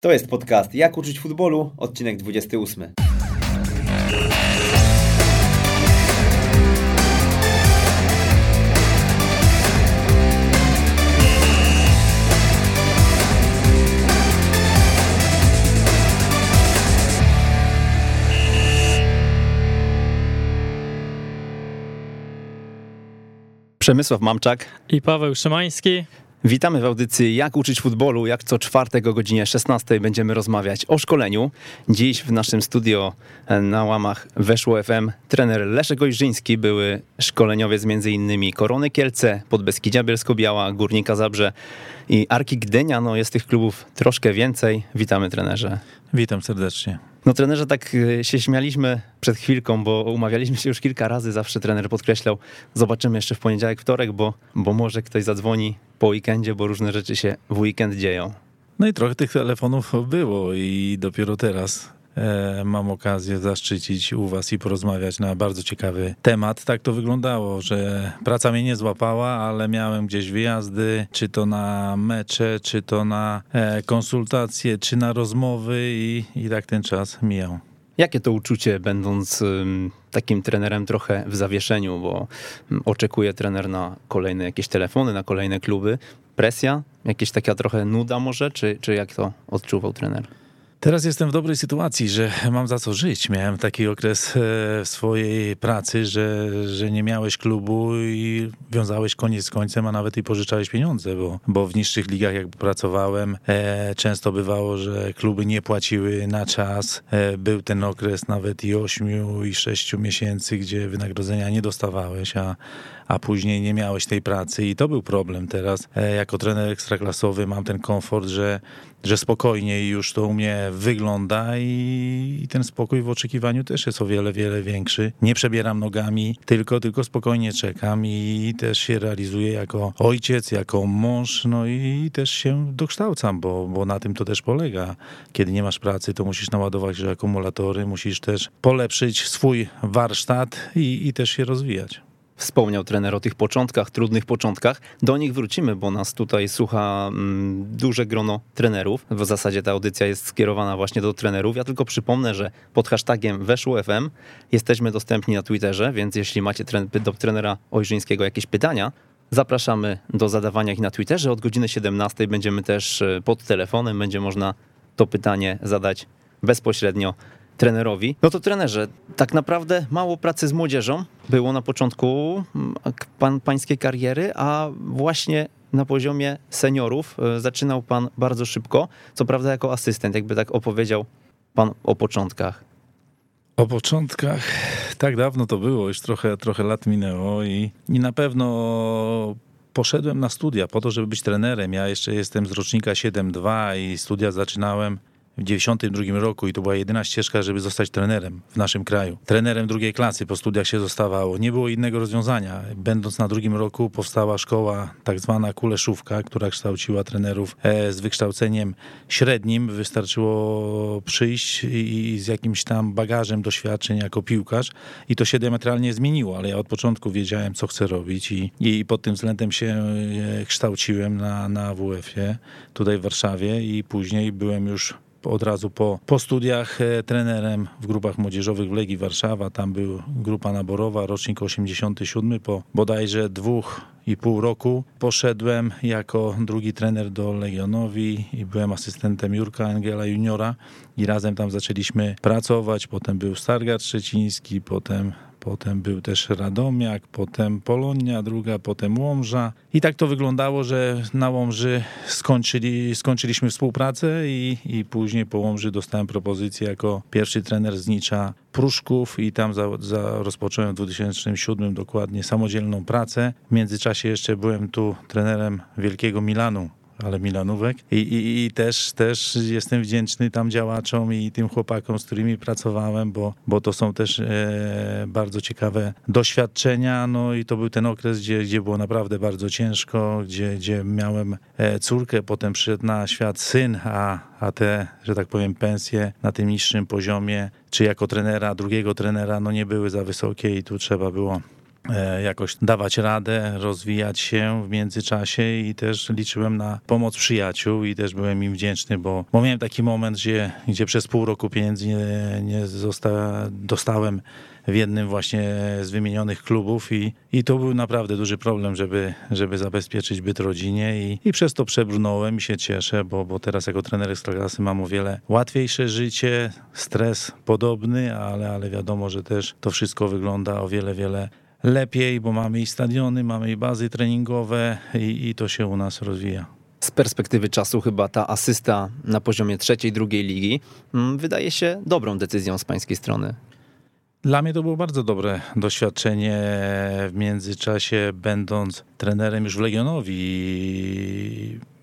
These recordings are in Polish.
To jest podcast Jak uczyć futbolu, odcinek 28. Przemysław Mamczak. I Paweł Szymański. Witamy w audycji Jak uczyć futbolu. Jak co czwartek o godzinie 16 będziemy rozmawiać o szkoleniu. Dziś w naszym studio e, na łamach Weszło FM trener Leszek Ojrzyński, były szkoleniowiec m.in. Korony Kielce, Podbeskidzia Bielsko-Biała, Górnika Zabrze i Arki Gdynia. No jest tych klubów troszkę więcej. Witamy trenerze. Witam serdecznie. No trenerze, tak e, się śmialiśmy przed chwilką, bo umawialiśmy się już kilka razy, zawsze trener podkreślał, zobaczymy jeszcze w poniedziałek, wtorek, bo, bo może ktoś zadzwoni po weekendzie, bo różne rzeczy się w weekend dzieją. No i trochę tych telefonów było i dopiero teraz mam okazję zaszczycić u was i porozmawiać na bardzo ciekawy temat. Tak to wyglądało, że praca mnie nie złapała, ale miałem gdzieś wyjazdy, czy to na mecze, czy to na e, konsultacje, czy na rozmowy i, i tak ten czas mijał. Jakie to uczucie, będąc takim trenerem trochę w zawieszeniu, bo oczekuje trener na kolejne jakieś telefony, na kolejne kluby? Presja? Jakieś taka trochę nuda może? Czy, czy jak to odczuwał trener? Teraz jestem w dobrej sytuacji, że mam za co żyć. Miałem taki okres e, w swojej pracy, że, że nie miałeś klubu i wiązałeś koniec z końcem, a nawet i pożyczałeś pieniądze, bo, bo w niższych ligach jak pracowałem, e, często bywało, że kluby nie płaciły na czas. E, był ten okres nawet i ośmiu i sześciu miesięcy, gdzie wynagrodzenia nie dostawałeś, a, a później nie miałeś tej pracy i to był problem teraz. Jako trener ekstraklasowy mam ten komfort, że, że spokojniej już to u mnie wygląda i, i ten spokój w oczekiwaniu też jest o wiele, wiele większy. Nie przebieram nogami, tylko, tylko spokojnie czekam i też się realizuję jako ojciec, jako mąż, no i też się dokształcam, bo, bo na tym to też polega. Kiedy nie masz pracy, to musisz naładować akumulatory, musisz też polepszyć swój warsztat i, i też się rozwijać. Wspomniał trener o tych początkach, trudnych początkach. Do nich wrócimy, bo nas tutaj słucha mm, duże grono trenerów. W zasadzie ta audycja jest skierowana właśnie do trenerów. Ja tylko przypomnę, że pod hashtagiem Weszło FM jesteśmy dostępni na Twitterze, więc jeśli macie do trenera Ojrzyńskiego jakieś pytania, zapraszamy do zadawania ich na Twitterze. Od godziny 17 będziemy też e, pod telefonem, będzie można to pytanie zadać bezpośrednio trenerowi. No to trenerze, tak naprawdę mało pracy z młodzieżą było na początku mm, pan, pańskiej kariery, a właśnie na poziomie seniorów e, zaczynał pan bardzo szybko, co prawda jako asystent, jakby tak opowiedział pan o początkach. O początkach, tak dawno to było, już trochę, trochę lat minęło i, i na pewno poszedłem na studia po to, żeby być trenerem. Ja jeszcze jestem z rocznika 7.2 i studia zaczynałem w 92 roku i to była jedyna ścieżka, żeby zostać trenerem w naszym kraju. Trenerem drugiej klasy po studiach się zostawało. Nie było innego rozwiązania. Będąc na drugim roku powstała szkoła tak zwana Kuleszówka, która kształciła trenerów e, z wykształceniem średnim. Wystarczyło przyjść i z jakimś tam bagażem doświadczeń jako piłkarz i to się diametralnie zmieniło, ale ja od początku wiedziałem, co chcę robić i, i pod tym względem się e, kształciłem na, na WF-ie tutaj w Warszawie i później byłem już od razu po, po studiach e, trenerem w grupach młodzieżowych w Legii Warszawa. Tam był grupa naborowa, rocznik 87. Po bodajże dwóch i pół roku poszedłem jako drugi trener do Legionowi i byłem asystentem Jurka Angela Juniora i razem tam zaczęliśmy pracować. Potem był Stargard Szczeciński, potem potem był też Radomiak, potem Polonia druga, potem Łomża. I tak to wyglądało, że na Łomży skończyli, skończyliśmy współpracę i, i później po Łomży dostałem propozycję jako pierwszy trener z Nicza Pruszków i tam za, za rozpocząłem w 2007 dokładnie samodzielną pracę. W międzyczasie jeszcze byłem tu trenerem Wielkiego Milanu ale Milanówek. I, i, I, też, też jestem wdzięczny tam działaczom i tym chłopakom, z którymi pracowałem, bo, bo to są też e, bardzo ciekawe doświadczenia. No i to był ten okres, gdzie, gdzie było naprawdę bardzo ciężko, gdzie, gdzie miałem e, córkę, potem przyszedł na świat syn, a, a te, że tak powiem, pensje na tym niższym poziomie, czy jako trenera, drugiego trenera, no nie były za wysokie i tu trzeba było jakoś dawać radę, rozwijać się w międzyczasie i też liczyłem na pomoc przyjaciół i też byłem im wdzięczny, bo, bo miałem taki moment, gdzie, gdzie przez pół roku pieniędzy nie, nie zosta, dostałem w jednym właśnie z wymienionych klubów i, i to był naprawdę duży problem, żeby, żeby zabezpieczyć byt rodzinie i, i przez to przebrnąłem i się cieszę, bo, bo teraz jako trener Ekstraklasy mam o wiele łatwiejsze życie, stres podobny, ale, ale wiadomo, że też to wszystko wygląda o wiele, wiele lepiej, bo mamy i stadiony, mamy i bazy treningowe i, i to się u nas rozwija. Z perspektywy czasu chyba ta asysta na poziomie trzeciej, drugiej ligi mm, wydaje się dobrą decyzją z pańskiej strony. Dla mnie to było bardzo dobre doświadczenie w międzyczasie, będąc trenerem już w Legionowi.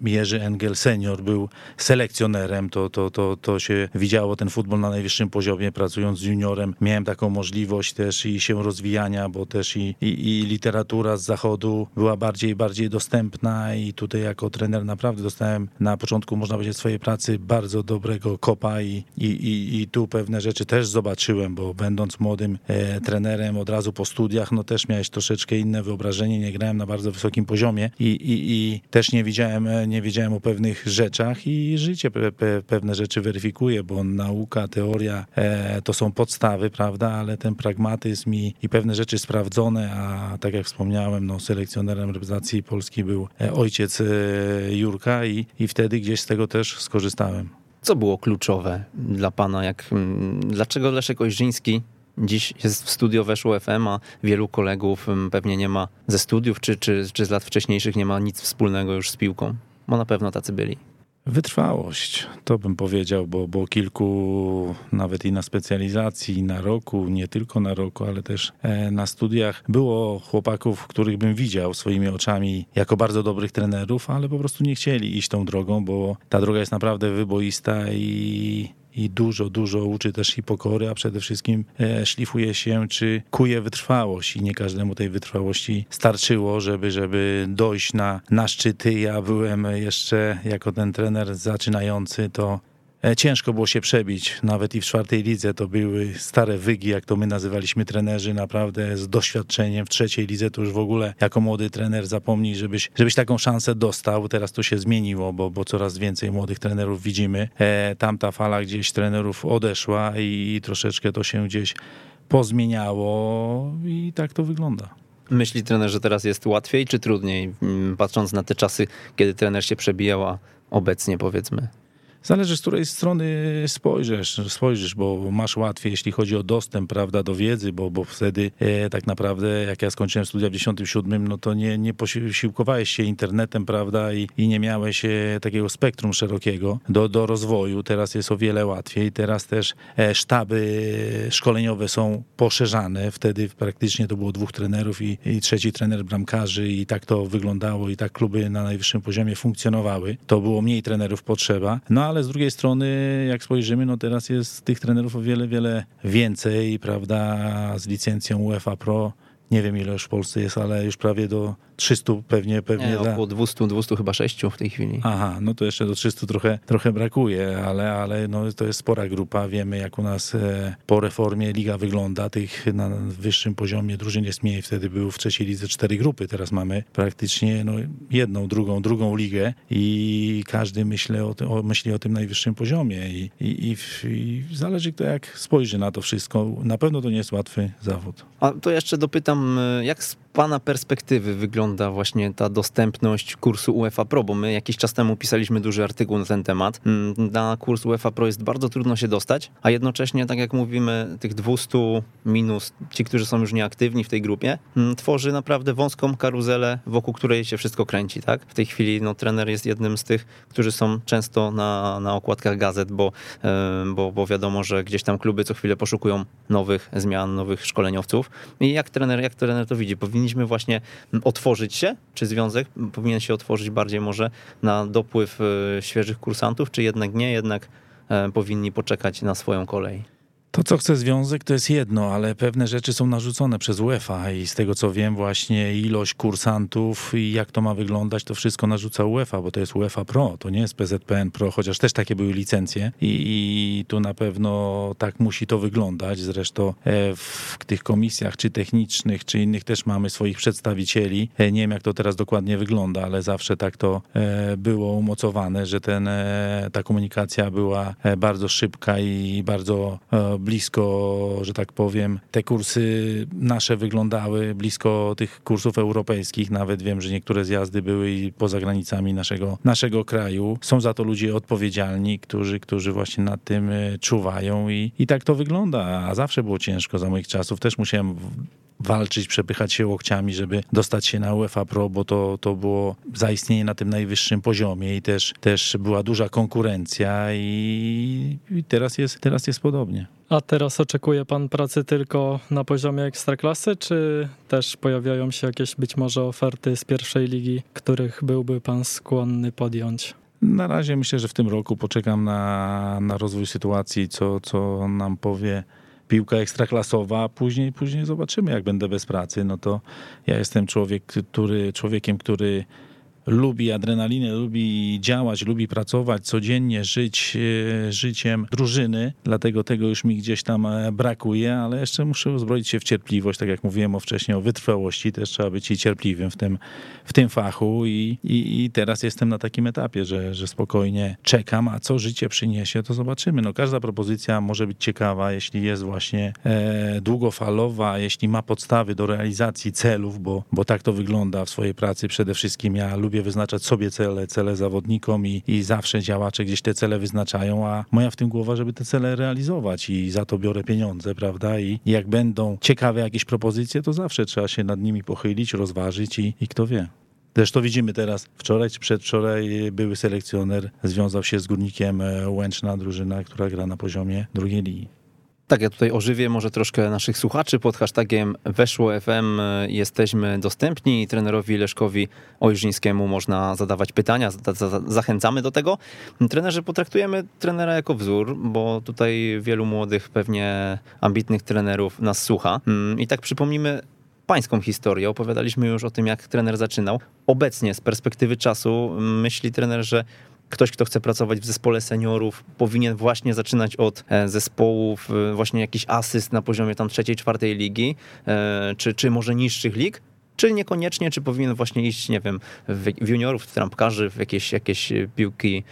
Jerzy Engel senior był selekcjonerem, to, to, to, to się widziało ten futbol na najwyższym poziomie, pracując z juniorem. Miałem taką możliwość też i się rozwijania, bo też i, i, i literatura z zachodu była bardziej bardziej dostępna i tutaj jako trener naprawdę dostałem na początku, można powiedzieć, swojej pracy bardzo dobrego kopa i, i, i, i tu pewne rzeczy też zobaczyłem, bo będąc młodym e, trenerem od razu po studiach, no też miałeś troszeczkę inne wyobrażenie, nie grałem na bardzo wysokim poziomie i, i, i też nie widziałem, e, nie wiedziałem o pewnych rzeczach i życie pe, pe, pewne rzeczy weryfikuje, bo nauka, teoria e, to są podstawy, prawda, ale ten pragmatyzm i, i pewne rzeczy sprawdzone, a tak jak wspomniałem, no selekcjonerem reprezentacji Polski był e, ojciec e, Jurka i, i wtedy gdzieś z tego też skorzystałem. Co było kluczowe dla pana? Jak, mm, dlaczego Leszek Ojrzyński dziś jest w studio weszło FM, a wielu kolegów mm, pewnie nie ma ze studiów, czy, czy, czy z lat wcześniejszych nie ma nic wspólnego już z piłką? Bo na pewno tacy byli. Wytrwałość, to bym powiedział, bo, bo kilku nawet i na specjalizacji, na roku, nie tylko na roku, ale też e, na studiach było chłopaków, których bym widział swoimi oczami jako bardzo dobrych trenerów, ale po prostu nie chcieli iść tą drogą, bo ta droga jest naprawdę wyboista i i dużo, dużo uczy też i pokory, a przede wszystkim e, szlifuje się, czy kuje wytrwałość i nie każdemu tej wytrwałości starczyło, żeby, żeby dojść na, na szczyty. Ja byłem jeszcze jako ten trener zaczynający, to ciężko było się przebić, nawet i w czwartej lidze to były stare wygi, jak to my nazywaliśmy trenerzy, naprawdę z doświadczeniem. W trzeciej lidze to już w ogóle jako młody trener zapomnij, żebyś, żebyś taką szansę dostał. Teraz to się zmieniło, bo, bo coraz więcej młodych trenerów widzimy. E, tamta fala gdzieś trenerów odeszła i troszeczkę to się gdzieś pozmieniało i tak to wygląda. Myśli trener, że teraz jest łatwiej czy trudniej, mm, patrząc na te czasy, kiedy trener się przebijał, a obecnie powiedzmy? Zależy z której strony spojrzysz, spojrzysz, bo masz łatwiej, jeśli chodzi o dostęp, prawda, do wiedzy, bo, bo wtedy e, tak naprawdę, jak ja skończyłem studia w 97, no to nie, nie posiłkowałeś się internetem, prawda, i, i nie miałeś e, takiego spektrum szerokiego do, do rozwoju. Teraz jest o wiele łatwiej. Teraz też e, sztaby szkoleniowe są poszerzane. Wtedy praktycznie to było dwóch trenerów i, i trzeci trener bramkarzy i tak to wyglądało i tak kluby na najwyższym poziomie funkcjonowały. To było mniej trenerów potrzeba. No ale ale z drugiej strony, jak spojrzymy, no teraz jest tych trenerów o wiele, wiele więcej, prawda, z licencją UEFA Pro. Nie wiem ile już w Polsce jest, ale już prawie do 300 pewnie. pewnie Nie, około 200, 200 chyba 6 w tej chwili. Aha, no to jeszcze do 300 trochę, trochę brakuje, ale, ale no, to jest spora grupa. Wiemy jak u nas e, po reformie liga wygląda. Tych na wyższym poziomie drużyn jest mniej. Wtedy był w trzeciej lidze cztery grupy, teraz mamy praktycznie no, jedną, drugą, drugą ligę i każdy myśli o, tym, o, myśli o tym najwyższym poziomie I, i, i, i zależy kto jak spojrzy na to wszystko. Na pewno to nie jest łatwy zawód. A to jeszcze dopytam, e, jak z Pana perspektywy wygląda właśnie ta dostępność kursu UEFA Pro? Bo my jakiś czas temu pisaliśmy duży artykuł na ten temat. Mm, na kurs UEFA Pro jest bardzo trudno się dostać, a jednocześnie, tak jak mówimy, tych 200 minus ci, którzy są już nieaktywni w tej grupie, mm, tworzy naprawdę wąską karuzelę, wokół której się wszystko kręci. Tak? W tej chwili no, trener jest jednym z tych, którzy są często na, na okładkach gazet, bo, bo, bo wiadomo, że gdzieś tam kluby co chwilę poszukują nowych zmian, nowych szkoleniowców. I jak trener, jak trener to widzi? Powinien powinniśmy właśnie otworzyć się, czy związek powinien się otworzyć bardziej może na dopływ e, świeżych kursantów, czy jednak nie, jednak e, powinni poczekać na swoją kolej? To, co chce związek, to jest jedno, ale pewne rzeczy są narzucone przez UEFA i z tego, co wiem, właśnie ilość kursantów i jak to ma wyglądać, to wszystko narzuca UEFA, bo to jest UEFA Pro, to nie jest PZPN Pro, chociaż też takie były licencje i, i tu na pewno tak musi to wyglądać. Zresztą e, w tych komisjach, czy technicznych, czy innych też mamy swoich przedstawicieli. E, nie wiem, jak to teraz dokładnie wygląda, ale zawsze tak to e, było umocowane, że ten, ta komunikacja była bardzo szybka i bardzo blisko, że tak powiem, te kursy nasze wyglądały blisko tych kursów europejskich. Nawet wiem, że niektóre zjazdy były i poza granicami naszego, naszego kraju. Są za to ludzie odpowiedzialni, którzy, którzy właśnie nad tym e, czuwają i, i tak to wygląda. A zawsze było ciężko za moich czasów. Też musiałem walczyć, przepychać się łokciami, żeby dostać się na UEFA Pro, bo to, to było zaistnienie na tym najwyższym poziomie i też, też była duża konkurencja i, i teraz, jest, teraz jest podobnie. A teraz oczekuje pan pracy tylko na poziomie ekstraklasy, czy też pojawiają się jakieś być może oferty z pierwszej ligi, których byłby pan skłonny podjąć? Na razie myślę, że w tym roku poczekam na, na rozwój sytuacji, co, co nam powie piłka ekstraklasowa, później, później zobaczymy, jak będę bez pracy. No to ja jestem człowiek, który, człowiekiem, który lubi adrenalinę, lubi działać, lubi pracować, codziennie żyć e, życiem drużyny, dlatego tego już mi gdzieś tam e, brakuje, ale jeszcze muszę uzbroić się w cierpliwość, tak jak mówiłem o wcześniej, o wytrwałości, też trzeba być i cierpliwym w tym, w tym fachu i, i, i teraz jestem na takim etapie, że, że spokojnie czekam, a co życie przyniesie, to zobaczymy. No, każda propozycja może być ciekawa, jeśli jest właśnie e, długofalowa, jeśli ma podstawy do realizacji celów, bo, bo tak to wygląda w swojej pracy. Przede wszystkim ja lubię wyznaczać sobie cele, cele zawodnikom i, i zawsze działacze gdzieś te cele wyznaczają, a moja w tym głowa, żeby te cele realizować i za to biorę pieniądze, prawda? I, i jak będą ciekawe jakieś propozycje, to zawsze trzeba się nad nimi pochylić, rozważyć i, i kto wie. Zresztą widzimy teraz, wczoraj czy przedwczoraj były selekcjoner związał się z Górnikiem e, Łęczna, drużyna, która gra na poziomie drugiej ligi. Tak, ja tutaj ożywię może troszkę naszych słuchaczy. Pod hashtagiem Weszło FM jesteśmy dostępni. Trenerowi Leszkowi Ojrzyńskiemu można zadawać pytania, zachęcamy do tego. Trenerzy potraktujemy trenera jako wzór, bo tutaj wielu młodych, pewnie ambitnych trenerów nas słucha. Mm, I tak przypomnimy pańską historię. Opowiadaliśmy już o tym, jak trener zaczynał. Obecnie z perspektywy czasu myśli trener, że ktoś, kto chce pracować w zespole seniorów, powinien właśnie zaczynać od e, zespołów, e, właśnie jakiś asyst na poziomie tam trzeciej, czwartej ligi, e, czy, czy może niższych lig, czy niekoniecznie, czy powinien właśnie iść, nie wiem, w juniorów, w trampkarzy, w jakieś, jakieś piłki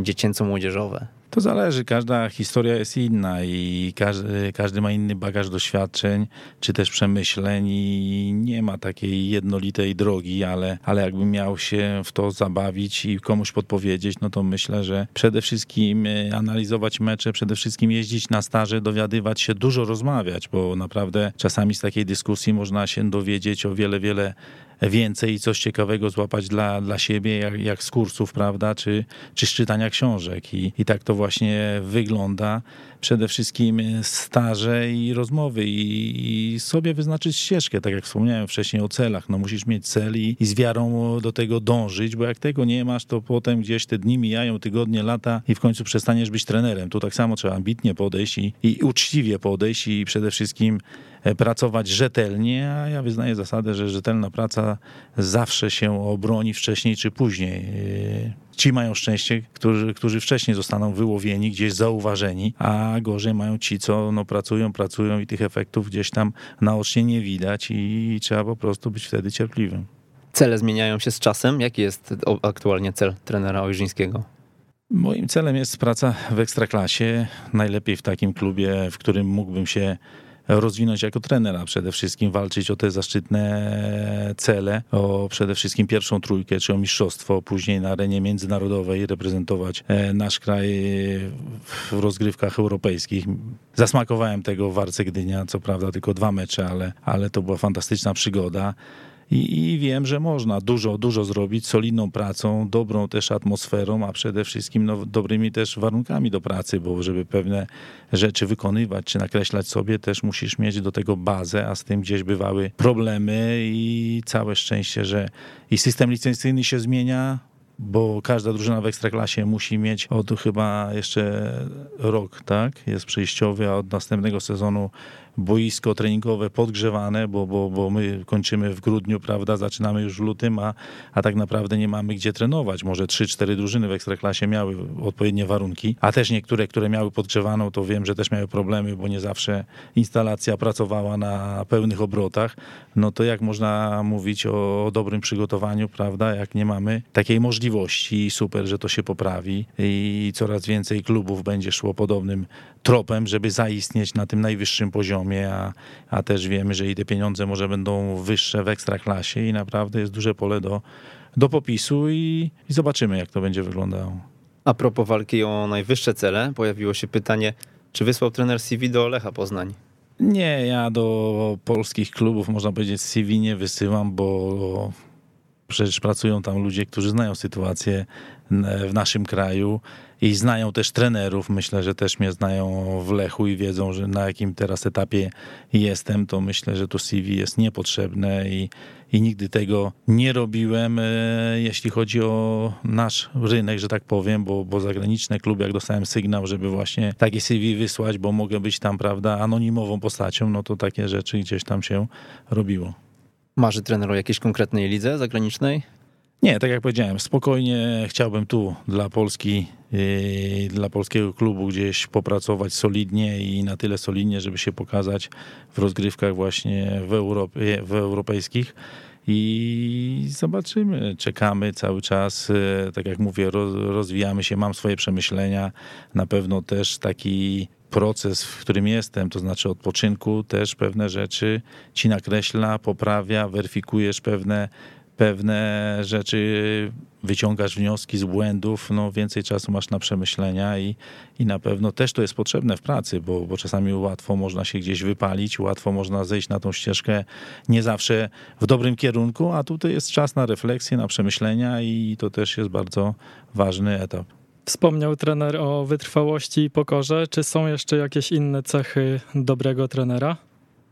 dziecięco-młodzieżowe. To zależy, każda historia jest inna i każdy, każdy ma inny bagaż doświadczeń, czy też przemyśleń i nie ma takiej jednolitej drogi, ale, ale jakbym miał się w to zabawić i komuś podpowiedzieć, no to myślę, że przede wszystkim e, analizować mecze, przede wszystkim jeździć na staże, dowiadywać się, dużo rozmawiać, bo naprawdę czasami z takiej dyskusji można się dowiedzieć o wiele, wiele więcej i coś ciekawego złapać dla, dla siebie, jak, jak z kursów, prawda, czy, czy z czytania książek. I, I tak to właśnie wygląda. Przede wszystkim staże i rozmowy i, i sobie wyznaczyć ścieżkę, tak jak wspomniałem wcześniej o celach. No musisz mieć cel i, i z wiarą do tego dążyć, bo jak tego nie masz, to potem gdzieś te dni mijają, tygodnie, lata i w końcu przestaniesz być trenerem. Tu tak samo trzeba ambitnie podejść i, i uczciwie podejść i przede wszystkim pracować rzetelnie, a ja wyznaję zasadę, że rzetelna praca zawsze się obroni wcześniej czy później. E, ci mają szczęście, którzy, którzy wcześniej zostaną wyłowieni, gdzieś zauważeni, a gorzej mają ci, co no, pracują, pracują i tych efektów gdzieś tam naocznie nie widać i trzeba po prostu być wtedy cierpliwym. Cele zmieniają się z czasem. Jaki jest aktualnie cel trenera Ojrzyńskiego? Moim celem jest praca w ekstraklasie, najlepiej w takim klubie, w którym mógłbym się rozwinąć jako trenera przede wszystkim, walczyć o te zaszczytne cele, o przede wszystkim pierwszą trójkę, czy o mistrzostwo, później na arenie międzynarodowej reprezentować e, nasz kraj w rozgrywkach europejskich. Zasmakowałem tego w Warce Gdynia, co prawda tylko dwa mecze, ale, ale to była fantastyczna przygoda. I, I, wiem, że można dużo, dużo zrobić solidną pracą, dobrą też atmosferą, a przede wszystkim no, dobrymi też warunkami do pracy, bo żeby pewne rzeczy wykonywać czy nakreślać sobie, też musisz mieć do tego bazę, a z tym gdzieś bywały problemy i całe szczęście, że i system licencyjny się zmienia, bo każda drużyna w Ekstraklasie musi mieć od chyba jeszcze rok, tak? Jest przejściowy, a od następnego sezonu boisko treningowe podgrzewane, bo, bo, bo my kończymy w grudniu, prawda, zaczynamy już w lutym, a, a tak naprawdę nie mamy gdzie trenować. Może 3-4 drużyny w Ekstraklasie miały odpowiednie warunki, a też niektóre, które miały podgrzewaną, to wiem, że też miały problemy, bo nie zawsze instalacja pracowała na pełnych obrotach. No to jak można mówić o dobrym przygotowaniu, prawda, jak nie mamy takiej możliwości. Super, że to się poprawi i coraz więcej klubów będzie szło podobnym tropem, żeby zaistnieć na tym najwyższym poziomie, a, a też wiemy, że i te pieniądze może będą wyższe w ekstraklasie i naprawdę jest duże pole do, do popisu i, i zobaczymy, jak to będzie wyglądało. A propos walki o najwyższe cele, pojawiło się pytanie, czy wysłał trener CV do Lecha Poznań? Nie, ja do polskich klubów, można powiedzieć, CV nie wysyłam, bo przecież pracują tam ludzie, którzy znają sytuację w naszym kraju i znają też trenerów. Myślę, że też mnie znają w Lechu i wiedzą, że na jakim teraz etapie jestem, to myślę, że to CV jest niepotrzebne i, i nigdy tego nie robiłem, e, jeśli chodzi o nasz rynek, że tak powiem, bo, bo zagraniczne kluby, jak dostałem sygnał, żeby właśnie takie CV wysłać, bo mogę być tam, prawda, anonimową postacią, no to takie rzeczy gdzieś tam się robiło. Marzy trener o jakiejś konkretnej lidze zagranicznej? Nie, tak jak powiedziałem, spokojnie chciałbym tu dla Polski, yy, dla polskiego klubu gdzieś popracować solidnie i na tyle solidnie, żeby się pokazać w rozgrywkach właśnie w, Europie, w europejskich. I zobaczymy, czekamy cały czas. Yy, tak jak mówię, rozwijamy się, mam swoje przemyślenia. Na pewno też taki proces, w którym jestem, to znaczy odpoczynku, też pewne rzeczy ci nakreśla, poprawia, weryfikujesz pewne pewne rzeczy, wyciągasz wnioski z błędów, no więcej czasu masz na przemyślenia i, i na pewno też to jest potrzebne w pracy, bo, bo czasami łatwo można się gdzieś wypalić, łatwo można zejść na tą ścieżkę nie zawsze w dobrym kierunku, a tutaj jest czas na refleksję, na przemyślenia i to też jest bardzo ważny etap. Wspomniał trener o wytrwałości i pokorze. Czy są jeszcze jakieś inne cechy dobrego trenera?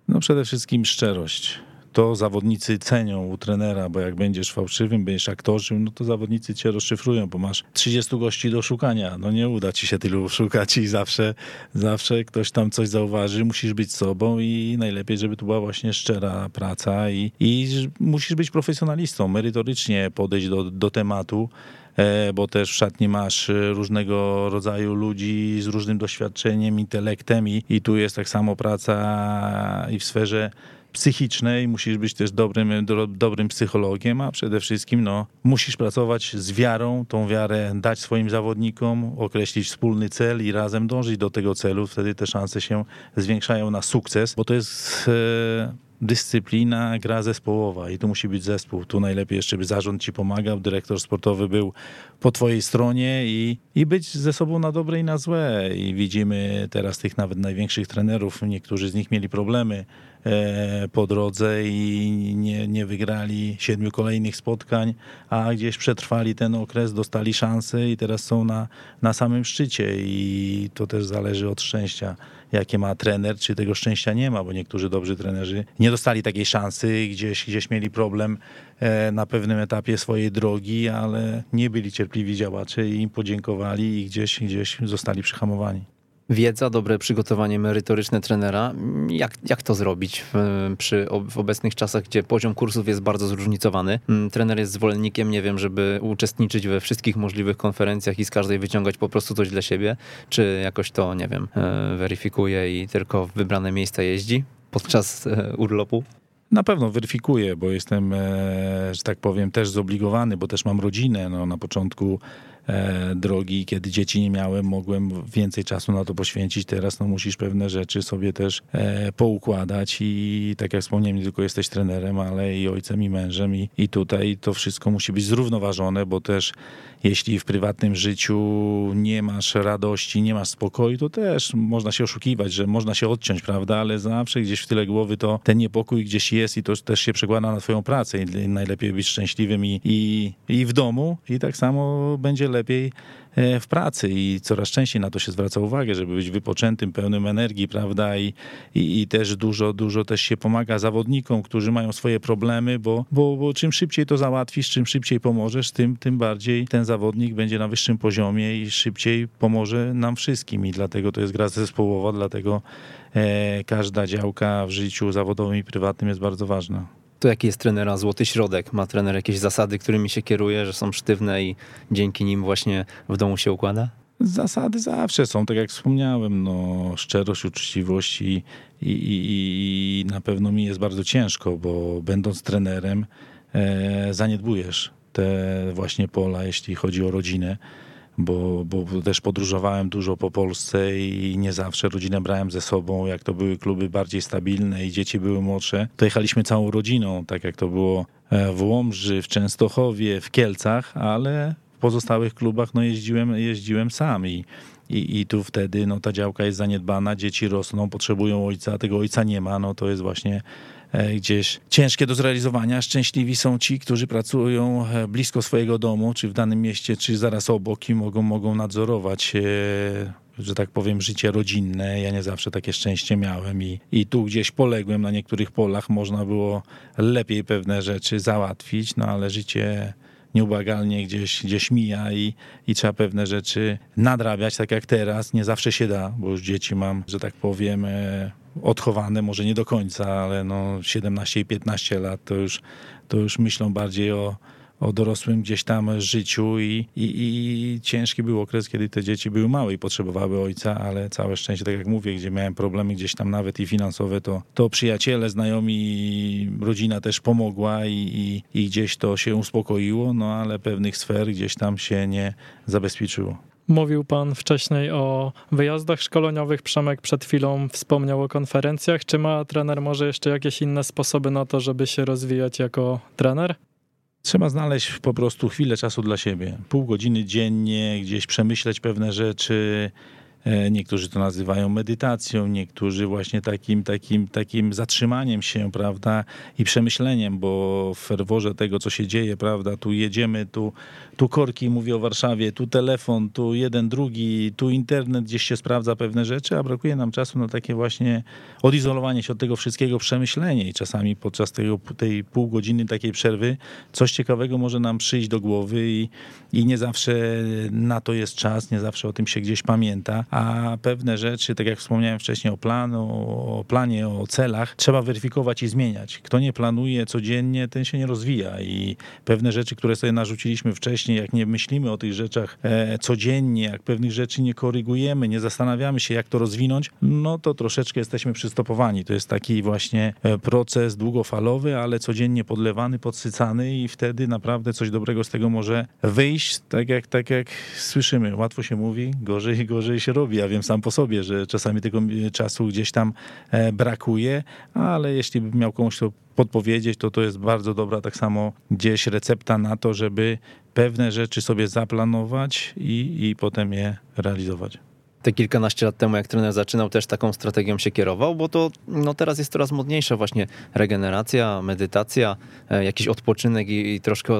No przede wszystkim szczerość to zawodnicy cenią u trenera, bo jak będziesz fałszywym, będziesz aktorzem, no to zawodnicy cię rozszyfrują, bo masz 30 gości do szukania. No nie uda ci się tylu szukać i zawsze, zawsze ktoś tam coś zauważy, musisz być sobą i najlepiej, żeby to była właśnie szczera praca i, i musisz być profesjonalistą, merytorycznie podejść do, do tematu e, bo też w szatni masz różnego rodzaju ludzi z różnym doświadczeniem, intelektem i, i tu jest tak samo praca i w sferze psychicznej, musisz być też dobrym, do, dobrym psychologiem, a przede wszystkim no, musisz pracować z wiarą, tą wiarę dać swoim zawodnikom, określić wspólny cel i razem dążyć do tego celu. Wtedy te szanse się zwiększają na sukces, bo to jest... E, dyscyplina, gra zespołowa i tu musi być zespół. Tu najlepiej jeszcze, by zarząd ci pomagał, dyrektor sportowy był po twojej stronie i, i być ze sobą na dobre i na złe. I widzimy teraz tych nawet największych trenerów, niektórzy z nich mieli problemy po drodze i nie, nie wygrali siedmiu kolejnych spotkań, a gdzieś przetrwali ten okres, dostali szansę i teraz są na, na samym szczycie. I to też zależy od szczęścia jakie ma trener, czy tego szczęścia nie ma, bo niektórzy dobrzy trenerzy nie dostali takiej szansy, gdzieś, gdzieś mieli problem e, na pewnym etapie swojej drogi, ale nie byli cierpliwi działacze i im podziękowali i gdzieś, gdzieś zostali przyhamowani wiedza, dobre przygotowanie merytoryczne trenera. Jak, jak to zrobić w, przy w obecnych czasach, gdzie poziom kursów jest bardzo zróżnicowany? Mm, trener jest zwolennikiem, nie wiem, żeby uczestniczyć we wszystkich możliwych konferencjach i z każdej wyciągać po prostu coś dla siebie, czy jakoś to, nie wiem, e, weryfikuje i tylko w wybrane miejsca jeździ podczas e, urlopu? Na pewno weryfikuję, bo jestem, e, że tak powiem, też zobligowany, bo też mam rodzinę. No, na początku drogi, kiedy dzieci nie miałem, mogłem więcej czasu na to poświęcić. Teraz no, musisz pewne rzeczy sobie też e, poukładać i tak jak wspomniałem, nie tylko jesteś trenerem, ale i ojcem, i mężem i, i tutaj to wszystko musi być zrównoważone, bo też jeśli w prywatnym życiu nie masz radości, nie masz spokoju, to też można się oszukiwać, że można się odciąć, prawda, ale zawsze gdzieś w tyle głowy to ten niepokój gdzieś jest i to też się przekłada na twoją pracę. I najlepiej być szczęśliwym i, i, i w domu i tak samo będzie lepiej w pracy i coraz częściej na to się zwraca uwagę, żeby być wypoczętym, pełnym energii, prawda? I, i, i też dużo, dużo też się pomaga zawodnikom, którzy mają swoje problemy, bo, bo, bo czym szybciej to załatwisz, czym szybciej pomożesz, tym, tym bardziej ten zawodnik będzie na wyższym poziomie i szybciej pomoże nam wszystkim. I dlatego to jest gra zespołowa, dlatego e, każda działka w życiu zawodowym i prywatnym jest bardzo ważna. To jaki jest trenera złoty środek? Ma trener jakieś zasady, którymi się kieruje, że są sztywne i dzięki nim właśnie w domu się układa? Zasady zawsze są, tak jak wspomniałem, no, szczerość, uczciwość i, i, i, i na pewno mi jest bardzo ciężko, bo będąc trenerem e, zaniedbujesz te właśnie pola, jeśli chodzi o rodzinę bo, bo też podróżowałem dużo po Polsce i nie zawsze rodzinę brałem ze sobą. Jak to były kluby bardziej stabilne i dzieci były młodsze, to jechaliśmy całą rodziną, tak jak to było e, w Łomży, w Częstochowie, w Kielcach, ale w pozostałych klubach no jeździłem, jeździłem sam i, i, i tu wtedy no, ta działka jest zaniedbana, dzieci rosną, potrzebują ojca, tego ojca nie ma, no to jest właśnie E, gdzieś ciężkie do zrealizowania. Szczęśliwi są ci, którzy pracują e, blisko swojego domu, czy w danym mieście, czy zaraz obok i mogą, mogą nadzorować e, że tak powiem, życie rodzinne. Ja nie zawsze takie szczęście miałem i, i tu gdzieś poległem na niektórych polach. Można było lepiej pewne rzeczy załatwić, no ale życie nieubłagalnie gdzieś, gdzieś mija i, i trzeba pewne rzeczy nadrabiać, tak jak teraz. Nie zawsze się da, bo już dzieci mam, że tak powiem, odchowane, może nie do końca, ale no 17 i 15 lat to już, to już myślą bardziej o, o dorosłym gdzieś tam życiu i, i, i, ciężki był okres, kiedy te dzieci były małe i potrzebowały ojca, ale całe szczęście, tak jak mówię, gdzie miałem problemy gdzieś tam nawet i finansowe, to, to przyjaciele, znajomi, rodzina też pomogła i, i, i gdzieś to się uspokoiło, no ale pewnych sfer gdzieś tam się nie zabezpieczyło. Mówił Pan wcześniej o wyjazdach szkoleniowych. Przemek przed chwilą wspomniał o konferencjach. Czy ma trener może jeszcze jakieś inne sposoby na to, żeby się rozwijać jako trener? Trzeba znaleźć po prostu chwilę czasu dla siebie. Pół godziny dziennie, gdzieś przemyśleć pewne rzeczy, niektórzy to nazywają medytacją, niektórzy właśnie takim, takim, takim zatrzymaniem się, prawda, i przemyśleniem, bo w ferworze tego, co się dzieje, prawda, tu jedziemy, tu, tu korki, mówię o Warszawie, tu telefon, tu jeden, drugi, tu internet, gdzieś się sprawdza pewne rzeczy, a brakuje nam czasu na takie właśnie odizolowanie się od tego wszystkiego, przemyślenie. I czasami podczas tego, tej pół godziny takiej przerwy coś ciekawego może nam przyjść do głowy i, i nie zawsze na to jest czas, nie zawsze o tym się gdzieś pamięta, a pewne rzeczy, tak jak wspomniałem wcześniej o planu, o planie, o celach, trzeba weryfikować i zmieniać. Kto nie planuje codziennie, ten się nie rozwija i pewne rzeczy, które sobie narzuciliśmy wcześniej, jak nie myślimy o tych rzeczach e, codziennie, jak pewnych rzeczy nie korygujemy, nie zastanawiamy się, jak to rozwinąć, no to troszeczkę jesteśmy przystopowani. To jest taki właśnie e, proces długofalowy, ale codziennie podlewany, podsycany i wtedy naprawdę coś dobrego z tego może wyjść. Tak jak, tak jak słyszymy, łatwo się mówi, gorzej i gorzej się robi. Ja wiem sam po sobie, że czasami tego czasu gdzieś tam e, brakuje, ale jeśli bym miał komuś to podpowiedzieć, to to jest bardzo dobra. Tak samo gdzieś recepta na to, żeby pewne rzeczy sobie zaplanować i, i potem je realizować te kilkanaście lat temu, jak trener zaczynał, też taką strategią się kierował, bo to no, teraz jest coraz modniejsza właśnie regeneracja, medytacja, e, jakiś odpoczynek i, i, troszkę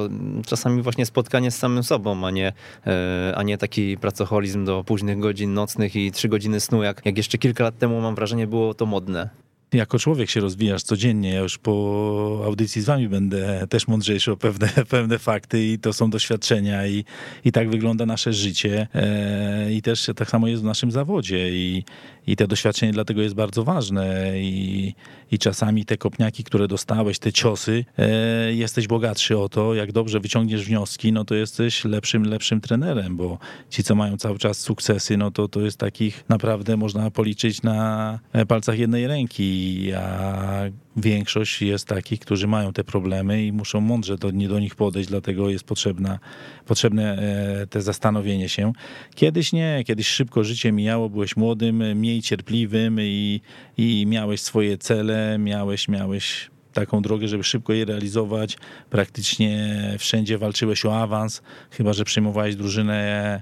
czasami właśnie spotkanie z samym sobą, a nie, e, a nie taki pracoholizm do późnych godzin nocnych i trzy godziny snu, jak, jak jeszcze kilka lat temu mam wrażenie było to modne jako człowiek się rozwijasz codziennie. Ja już po audycji z wami będę też mądrzejszy o pewne, pewne fakty i to są doświadczenia i, i tak wygląda nasze życie e, i też tak samo jest w naszym zawodzie i, i te doświadczenie dlatego jest bardzo ważne i, i czasami te kopniaki, które dostałeś, te ciosy, e, jesteś bogatszy o to, jak dobrze wyciągniesz wnioski, no to jesteś lepszym, lepszym trenerem, bo ci, co mają cały czas sukcesy, no to to jest takich naprawdę można policzyć na palcach jednej ręki a większość jest takich, którzy mają te problemy i muszą mądrze do, do nich podejść, dlatego jest potrzebna, potrzebne e, te zastanowienie się. Kiedyś nie, kiedyś szybko życie mijało, byłeś młodym, mniej cierpliwym i, i miałeś swoje cele, miałeś, miałeś taką drogę, żeby szybko je realizować. Praktycznie wszędzie walczyłeś o awans, chyba że przyjmowałeś drużynę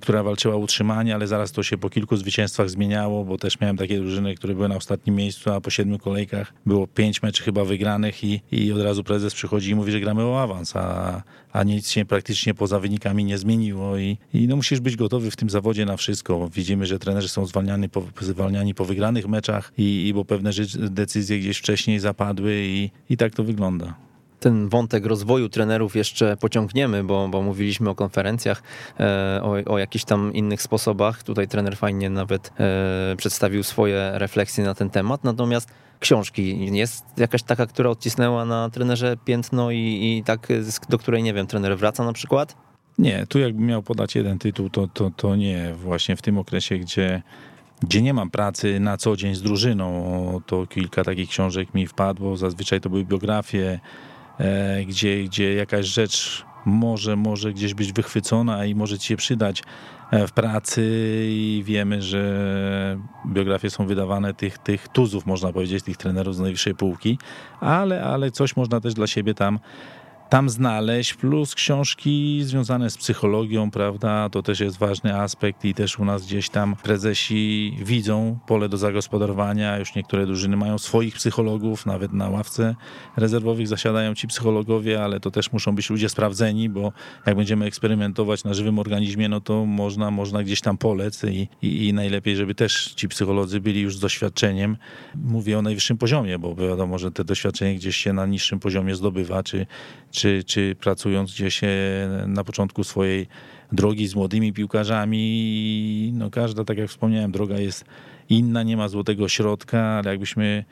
która walczyła o utrzymanie, ale zaraz to się po kilku zwycięstwach zmieniało, bo też miałem takie drużyny, które były na ostatnim miejscu, a po siedmiu kolejkach było pięć meczy chyba wygranych i, i od razu prezes przychodzi i mówi, że gramy o awans, a, a nic się praktycznie poza wynikami nie zmieniło i, i no musisz być gotowy w tym zawodzie na wszystko. Widzimy, że trenerzy są zwalniani po, zwalniani po wygranych meczach i, i bo pewne decyzje gdzieś wcześniej zapadły i, i tak to wygląda ten wątek rozwoju trenerów jeszcze pociągniemy, bo, bo mówiliśmy o konferencjach, e, o, o jakichś tam innych sposobach. Tutaj trener fajnie nawet e, przedstawił swoje refleksje na ten temat. Natomiast książki jest jakaś taka, która odcisnęła na trenerze piętno i, i tak, do której, nie wiem, trener wraca na przykład? Nie, tu jakbym miał podać jeden tytuł, to, to, to nie. Właśnie w tym okresie, gdzie gdzie nie mam pracy na co dzień z drużyną, to kilka takich książek mi wpadło. Zazwyczaj to były biografie, gdzie, gdzie jakaś rzecz może, może gdzieś być wychwycona i może ci się przydać e, w pracy i wiemy, że biografie są wydawane tych, tych tuzów, można powiedzieć, tych trenerów z najwyższej półki, ale, ale coś można też dla siebie tam tam znaleźć, plus książki związane z psychologią, prawda? To też jest ważny aspekt i też u nas gdzieś tam prezesi widzą pole do zagospodarowania. Już niektóre drużyny mają swoich psychologów, nawet na ławce rezerwowych zasiadają ci psychologowie, ale to też muszą być ludzie sprawdzeni, bo jak będziemy eksperymentować na żywym organizmie, no to można, można gdzieś tam polec i, i, i najlepiej, żeby też ci psycholodzy byli już z doświadczeniem. Mówię o najwyższym poziomie, bo wiadomo, że te doświadczenie gdzieś się na niższym poziomie zdobywa, czy czy, czy pracując gdzieś e, na początku swojej drogi z młodymi piłkarzami. No każda, tak jak wspomniałem, droga jest inna, nie ma złotego środka, ale jakbyśmy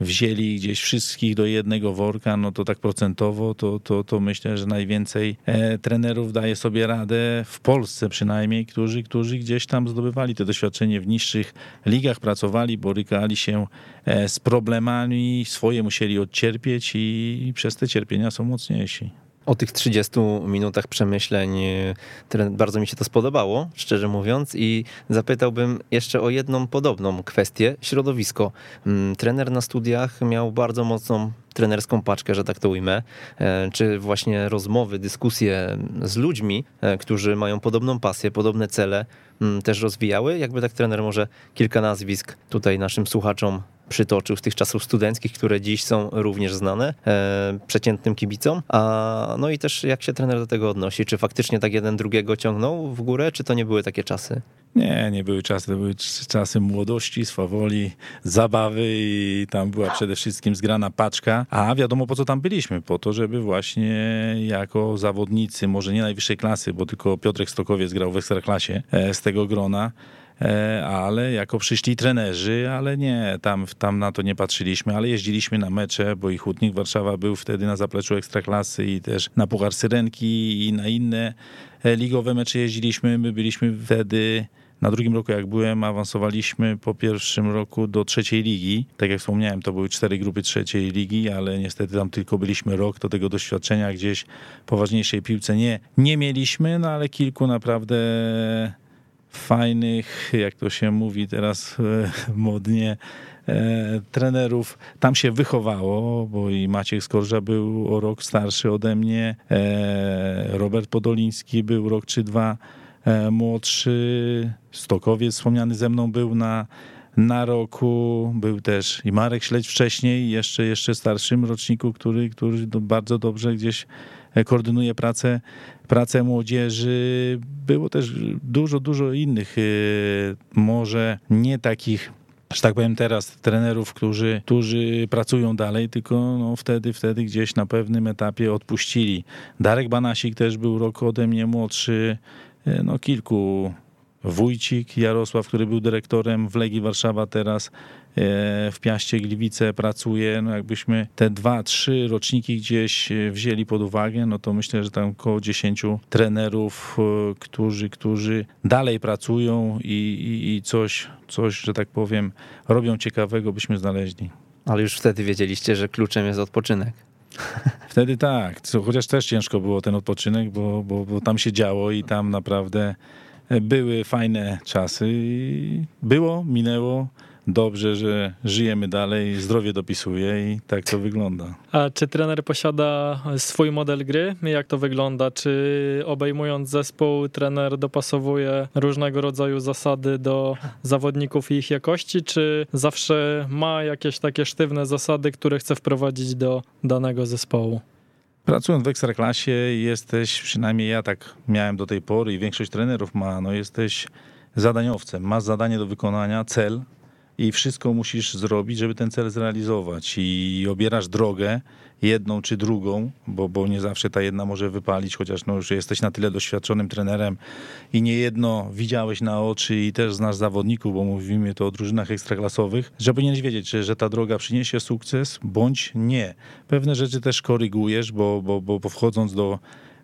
wzięli gdzieś wszystkich do jednego worka, no to tak procentowo, to, to, to myślę, że najwięcej e, trenerów daje sobie radę w Polsce przynajmniej, którzy, którzy gdzieś tam zdobywali te doświadczenie w niższych ligach, pracowali, borykali się e, z problemami, swoje musieli odcierpieć i, i przez te cierpienia są mocniejsi. O tych 30 minutach przemyśleń e, bardzo mi się to spodobało, szczerze mówiąc, i zapytałbym jeszcze o jedną podobną kwestię środowisko. Mm, trener na studiach miał bardzo mocną trenerską paczkę, że tak to ujmę, e, czy właśnie rozmowy, dyskusje z ludźmi, e, którzy mają podobną pasję, podobne cele, mm, też rozwijały. Jakby tak trener może kilka nazwisk tutaj naszym słuchaczom przytoczył z tych czasów studenckich, które dziś są również znane e, przeciętnym kibicom. A, no i też jak się trener do tego odnosi? Czy faktycznie tak jeden drugiego ciągnął w górę, czy to nie były takie czasy? Nie, nie były czasy, to były czasy młodości, swawoli, zabawy i tam była przede wszystkim zgrana paczka, a wiadomo po co tam byliśmy, po to, żeby właśnie jako zawodnicy, może nie najwyższej klasy, bo tylko Piotrek Stokowiec grał w Ekstraklasie e, z tego grona, ale jako przyszli trenerzy, ale nie, tam, tam na to nie patrzyliśmy, ale jeździliśmy na mecze, bo i Hutnik Warszawa był wtedy na zapleczu Ekstraklasy i też na Puchar Syrenki i na inne e, ligowe mecze jeździliśmy. My byliśmy wtedy na drugim roku, jak byłem, awansowaliśmy po pierwszym roku do trzeciej ligi. Tak jak wspomniałem, to były cztery grupy trzeciej ligi, ale niestety tam tylko byliśmy rok, to tego doświadczenia gdzieś poważniejszej piłce nie, nie mieliśmy, no ale kilku naprawdę fajnych, jak to się mówi teraz e, modnie, e, trenerów. Tam się wychowało, bo i Maciek Skorża był o rok starszy ode mnie, e, Robert Podoliński był rok czy dwa młodszy, Stokowiec wspomniany ze mną był na, na roku, był też i Marek Śledź wcześniej, jeszcze, jeszcze starszym roczniku, który, który bardzo dobrze gdzieś koordynuje pracę, pracę młodzieży. Było też dużo, dużo innych, y, może nie takich że tak powiem teraz, trenerów, którzy, którzy pracują dalej, tylko no wtedy, wtedy gdzieś na pewnym etapie odpuścili. Darek Banasik też był rok ode mnie młodszy, y, no kilku Wójcik Jarosław, który był dyrektorem w Legii Warszawa teraz w Piaście Gliwice pracuje, no jakbyśmy te dwa, trzy roczniki gdzieś e, wzięli pod uwagę, no to myślę, że tam około dziesięciu trenerów, e, którzy, którzy dalej pracują i, i, i coś, coś, że tak powiem, robią ciekawego, byśmy znaleźli. Ale już wtedy wiedzieliście, że kluczem jest odpoczynek. Wtedy tak, chociaż też ciężko było ten odpoczynek, bo, bo, bo tam się działo i tam naprawdę były fajne czasy. Było, minęło. Dobrze, że żyjemy dalej, zdrowie dopisuje i tak to wygląda. A czy trener posiada swój model gry? Jak to wygląda? Czy obejmując zespół, trener dopasowuje różnego rodzaju zasady do zawodników i ich jakości, czy zawsze ma jakieś takie sztywne zasady, które chce wprowadzić do danego zespołu? Pracując w ekstraklasie jesteś, przynajmniej ja tak miałem do tej pory i większość trenerów ma, no jesteś zadaniowcem, masz zadanie do wykonania, cel i wszystko musisz zrobić, żeby ten cel zrealizować i obierasz drogę, jedną czy drugą, bo, bo nie zawsze ta jedna może wypalić, chociaż no już jesteś na tyle doświadczonym trenerem i nie jedno widziałeś na oczy i też znasz zawodników, bo mówimy to o drużynach ekstraklasowych, że powinieneś wiedzieć, że, że ta droga przyniesie sukces, bądź nie. Pewne rzeczy też korygujesz, bo, bo, bo, bo wchodząc do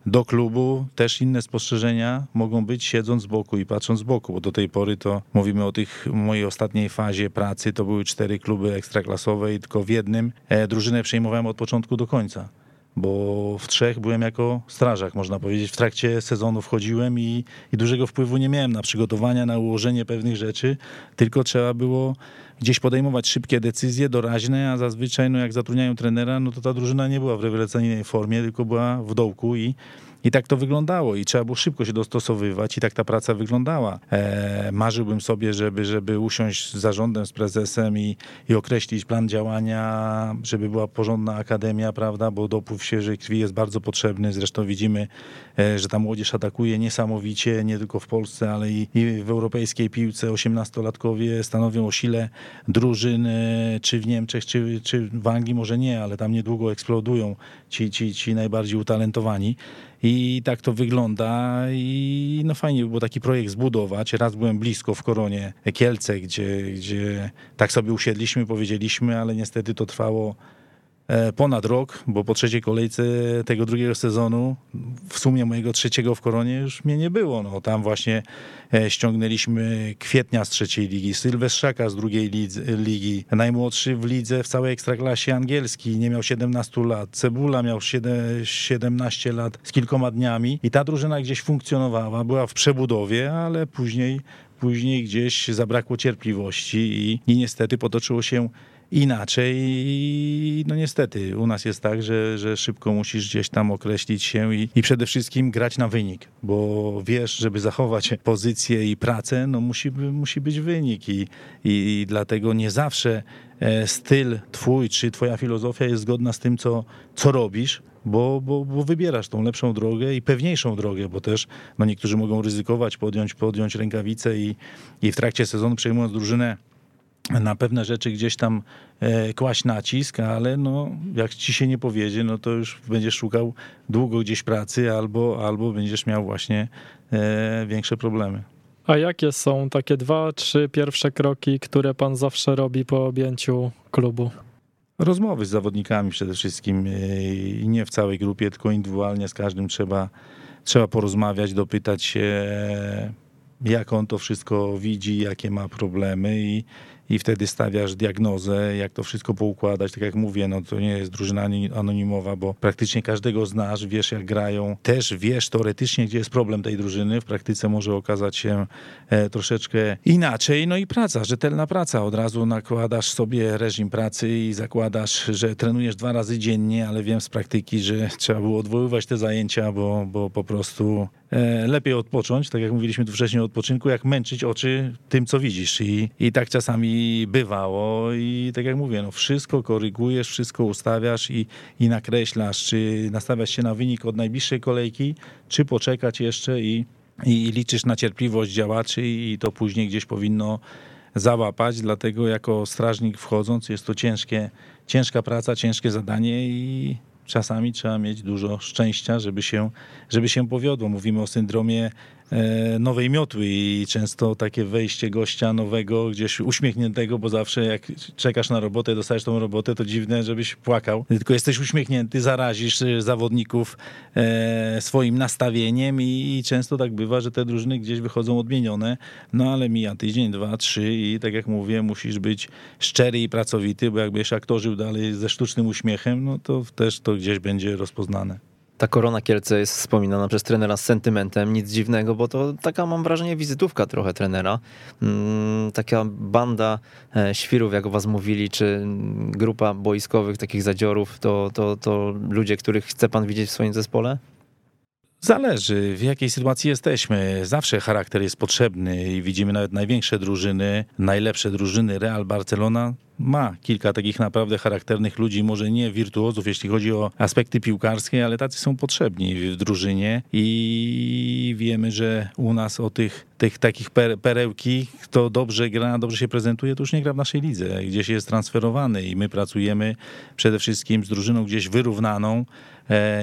do klubu też inne spostrzeżenia mogą być siedząc z boku i patrząc z boku, bo do tej pory to mówimy o tych mojej ostatniej fazie pracy, to były cztery kluby ekstraklasowe i tylko w jednym e, drużynę przejmowałem od początku do końca bo w trzech byłem jako strażak, można powiedzieć. W trakcie sezonu wchodziłem i, i dużego wpływu nie miałem na przygotowania, na ułożenie pewnych rzeczy, tylko trzeba było gdzieś podejmować szybkie decyzje, doraźne, a zazwyczaj, no jak zatrudniają trenera, no to ta drużyna nie była w rewelacyjnej formie, tylko była w dołku i i tak to wyglądało i trzeba było szybko się dostosowywać i tak ta praca wyglądała. E, marzyłbym sobie, żeby, żeby usiąść z zarządem, z prezesem i, i określić plan działania, żeby była porządna akademia, prawda, bo dopływ świeżej krwi jest bardzo potrzebny. Zresztą widzimy, e, że ta młodzież atakuje niesamowicie, nie tylko w Polsce, ale i, i w europejskiej piłce. 18-latkowie stanowią o sile drużyn, czy w Niemczech, czy, czy w Anglii, może nie, ale tam niedługo eksplodują ci, ci, ci najbardziej utalentowani. I tak to wygląda i no fajnie by było taki projekt zbudować. Raz byłem blisko w Koronie Kielce, gdzie, gdzie tak sobie usiedliśmy, powiedzieliśmy, ale niestety to trwało ponad rok, bo po trzeciej kolejce tego drugiego sezonu, w sumie mojego trzeciego w Koronie już mnie nie było. No, tam właśnie e, ściągnęliśmy Kwietnia z trzeciej ligi, Sylwestrzaka z drugiej ligi, najmłodszy w lidze w całej ekstraklasie angielskiej, nie miał 17 lat, Cebula miał 17 lat z kilkoma dniami i ta drużyna gdzieś funkcjonowała, była w przebudowie, ale później później gdzieś zabrakło cierpliwości i, i niestety potoczyło się inaczej no niestety u nas jest tak, że, że szybko musisz gdzieś tam określić się i, i przede wszystkim grać na wynik, bo wiesz, żeby zachować pozycję i pracę, no musi, musi być wynik i, i dlatego nie zawsze e, styl twój czy twoja filozofia jest zgodna z tym, co, co robisz, bo, bo, bo wybierasz tą lepszą drogę i pewniejszą drogę, bo też no niektórzy mogą ryzykować, podjąć, podjąć rękawice i, i w trakcie sezonu przejmując drużynę na pewne rzeczy gdzieś tam e, kłaść nacisk, ale no, jak ci się nie powiedzie, no to już będziesz szukał długo gdzieś pracy albo, albo będziesz miał właśnie e, większe problemy. A jakie są takie dwa, trzy pierwsze kroki, które pan zawsze robi po objęciu klubu? Rozmowy z zawodnikami przede wszystkim e, i nie w całej grupie, tylko indywidualnie z każdym trzeba, trzeba porozmawiać, dopytać się, jak on to wszystko widzi, jakie ma problemy i i wtedy stawiasz diagnozę, jak to wszystko poukładać. Tak jak mówię, no to nie jest drużyna anonimowa, bo praktycznie każdego znasz, wiesz jak grają. Też wiesz teoretycznie, gdzie jest problem tej drużyny. W praktyce może okazać się e, troszeczkę inaczej. No i praca, rzetelna praca. Od razu nakładasz sobie reżim pracy i zakładasz, że trenujesz dwa razy dziennie, ale wiem z praktyki, że trzeba było odwoływać te zajęcia, bo, bo po prostu lepiej odpocząć, tak jak mówiliśmy tu wcześniej o odpoczynku, jak męczyć oczy tym, co widzisz. I, i tak czasami bywało i tak jak mówię, no wszystko korygujesz, wszystko ustawiasz i, i nakreślasz, czy nastawiasz się na wynik od najbliższej kolejki, czy poczekać jeszcze i, i liczysz na cierpliwość działaczy i to później gdzieś powinno załapać, dlatego jako strażnik wchodząc jest to ciężkie, ciężka praca, ciężkie zadanie i czasami trzeba mieć dużo szczęścia, żeby się, żeby się powiodło. Mówimy o syndromie nowej miotły i często takie wejście gościa nowego, gdzieś uśmiechniętego, bo zawsze jak czekasz na robotę, dostajesz tą robotę, to dziwne, żebyś płakał. Tylko jesteś uśmiechnięty, zarazisz e, zawodników e, swoim nastawieniem i często tak bywa, że te drużyny gdzieś wychodzą odmienione, no ale mija tydzień, dwa, trzy i tak jak mówię, musisz być szczery i pracowity, bo jakbyś aktorzył dalej ze sztucznym uśmiechem, no to też to gdzieś będzie rozpoznane Ta Korona Kielce jest wspominana przez trenera z sentymentem, nic dziwnego, bo to taka mam wrażenie wizytówka trochę trenera. Mm, taka banda e, świrów, jak o was mówili, czy grupa boiskowych takich zadziorów, to, to, to ludzie, których chce pan widzieć w swoim zespole? Zależy, w jakiej sytuacji jesteśmy. Zawsze charakter jest potrzebny i widzimy nawet największe drużyny, najlepsze drużyny. Real Barcelona ma kilka takich naprawdę charakternych ludzi, może nie wirtuozów, jeśli chodzi o aspekty piłkarskie, ale tacy są potrzebni w drużynie i wiemy, że u nas o tych, tych takich perełki, kto dobrze gra, dobrze się prezentuje, to już nie gra w naszej lidze, gdzieś jest transferowany i my pracujemy przede wszystkim z drużyną gdzieś wyrównaną,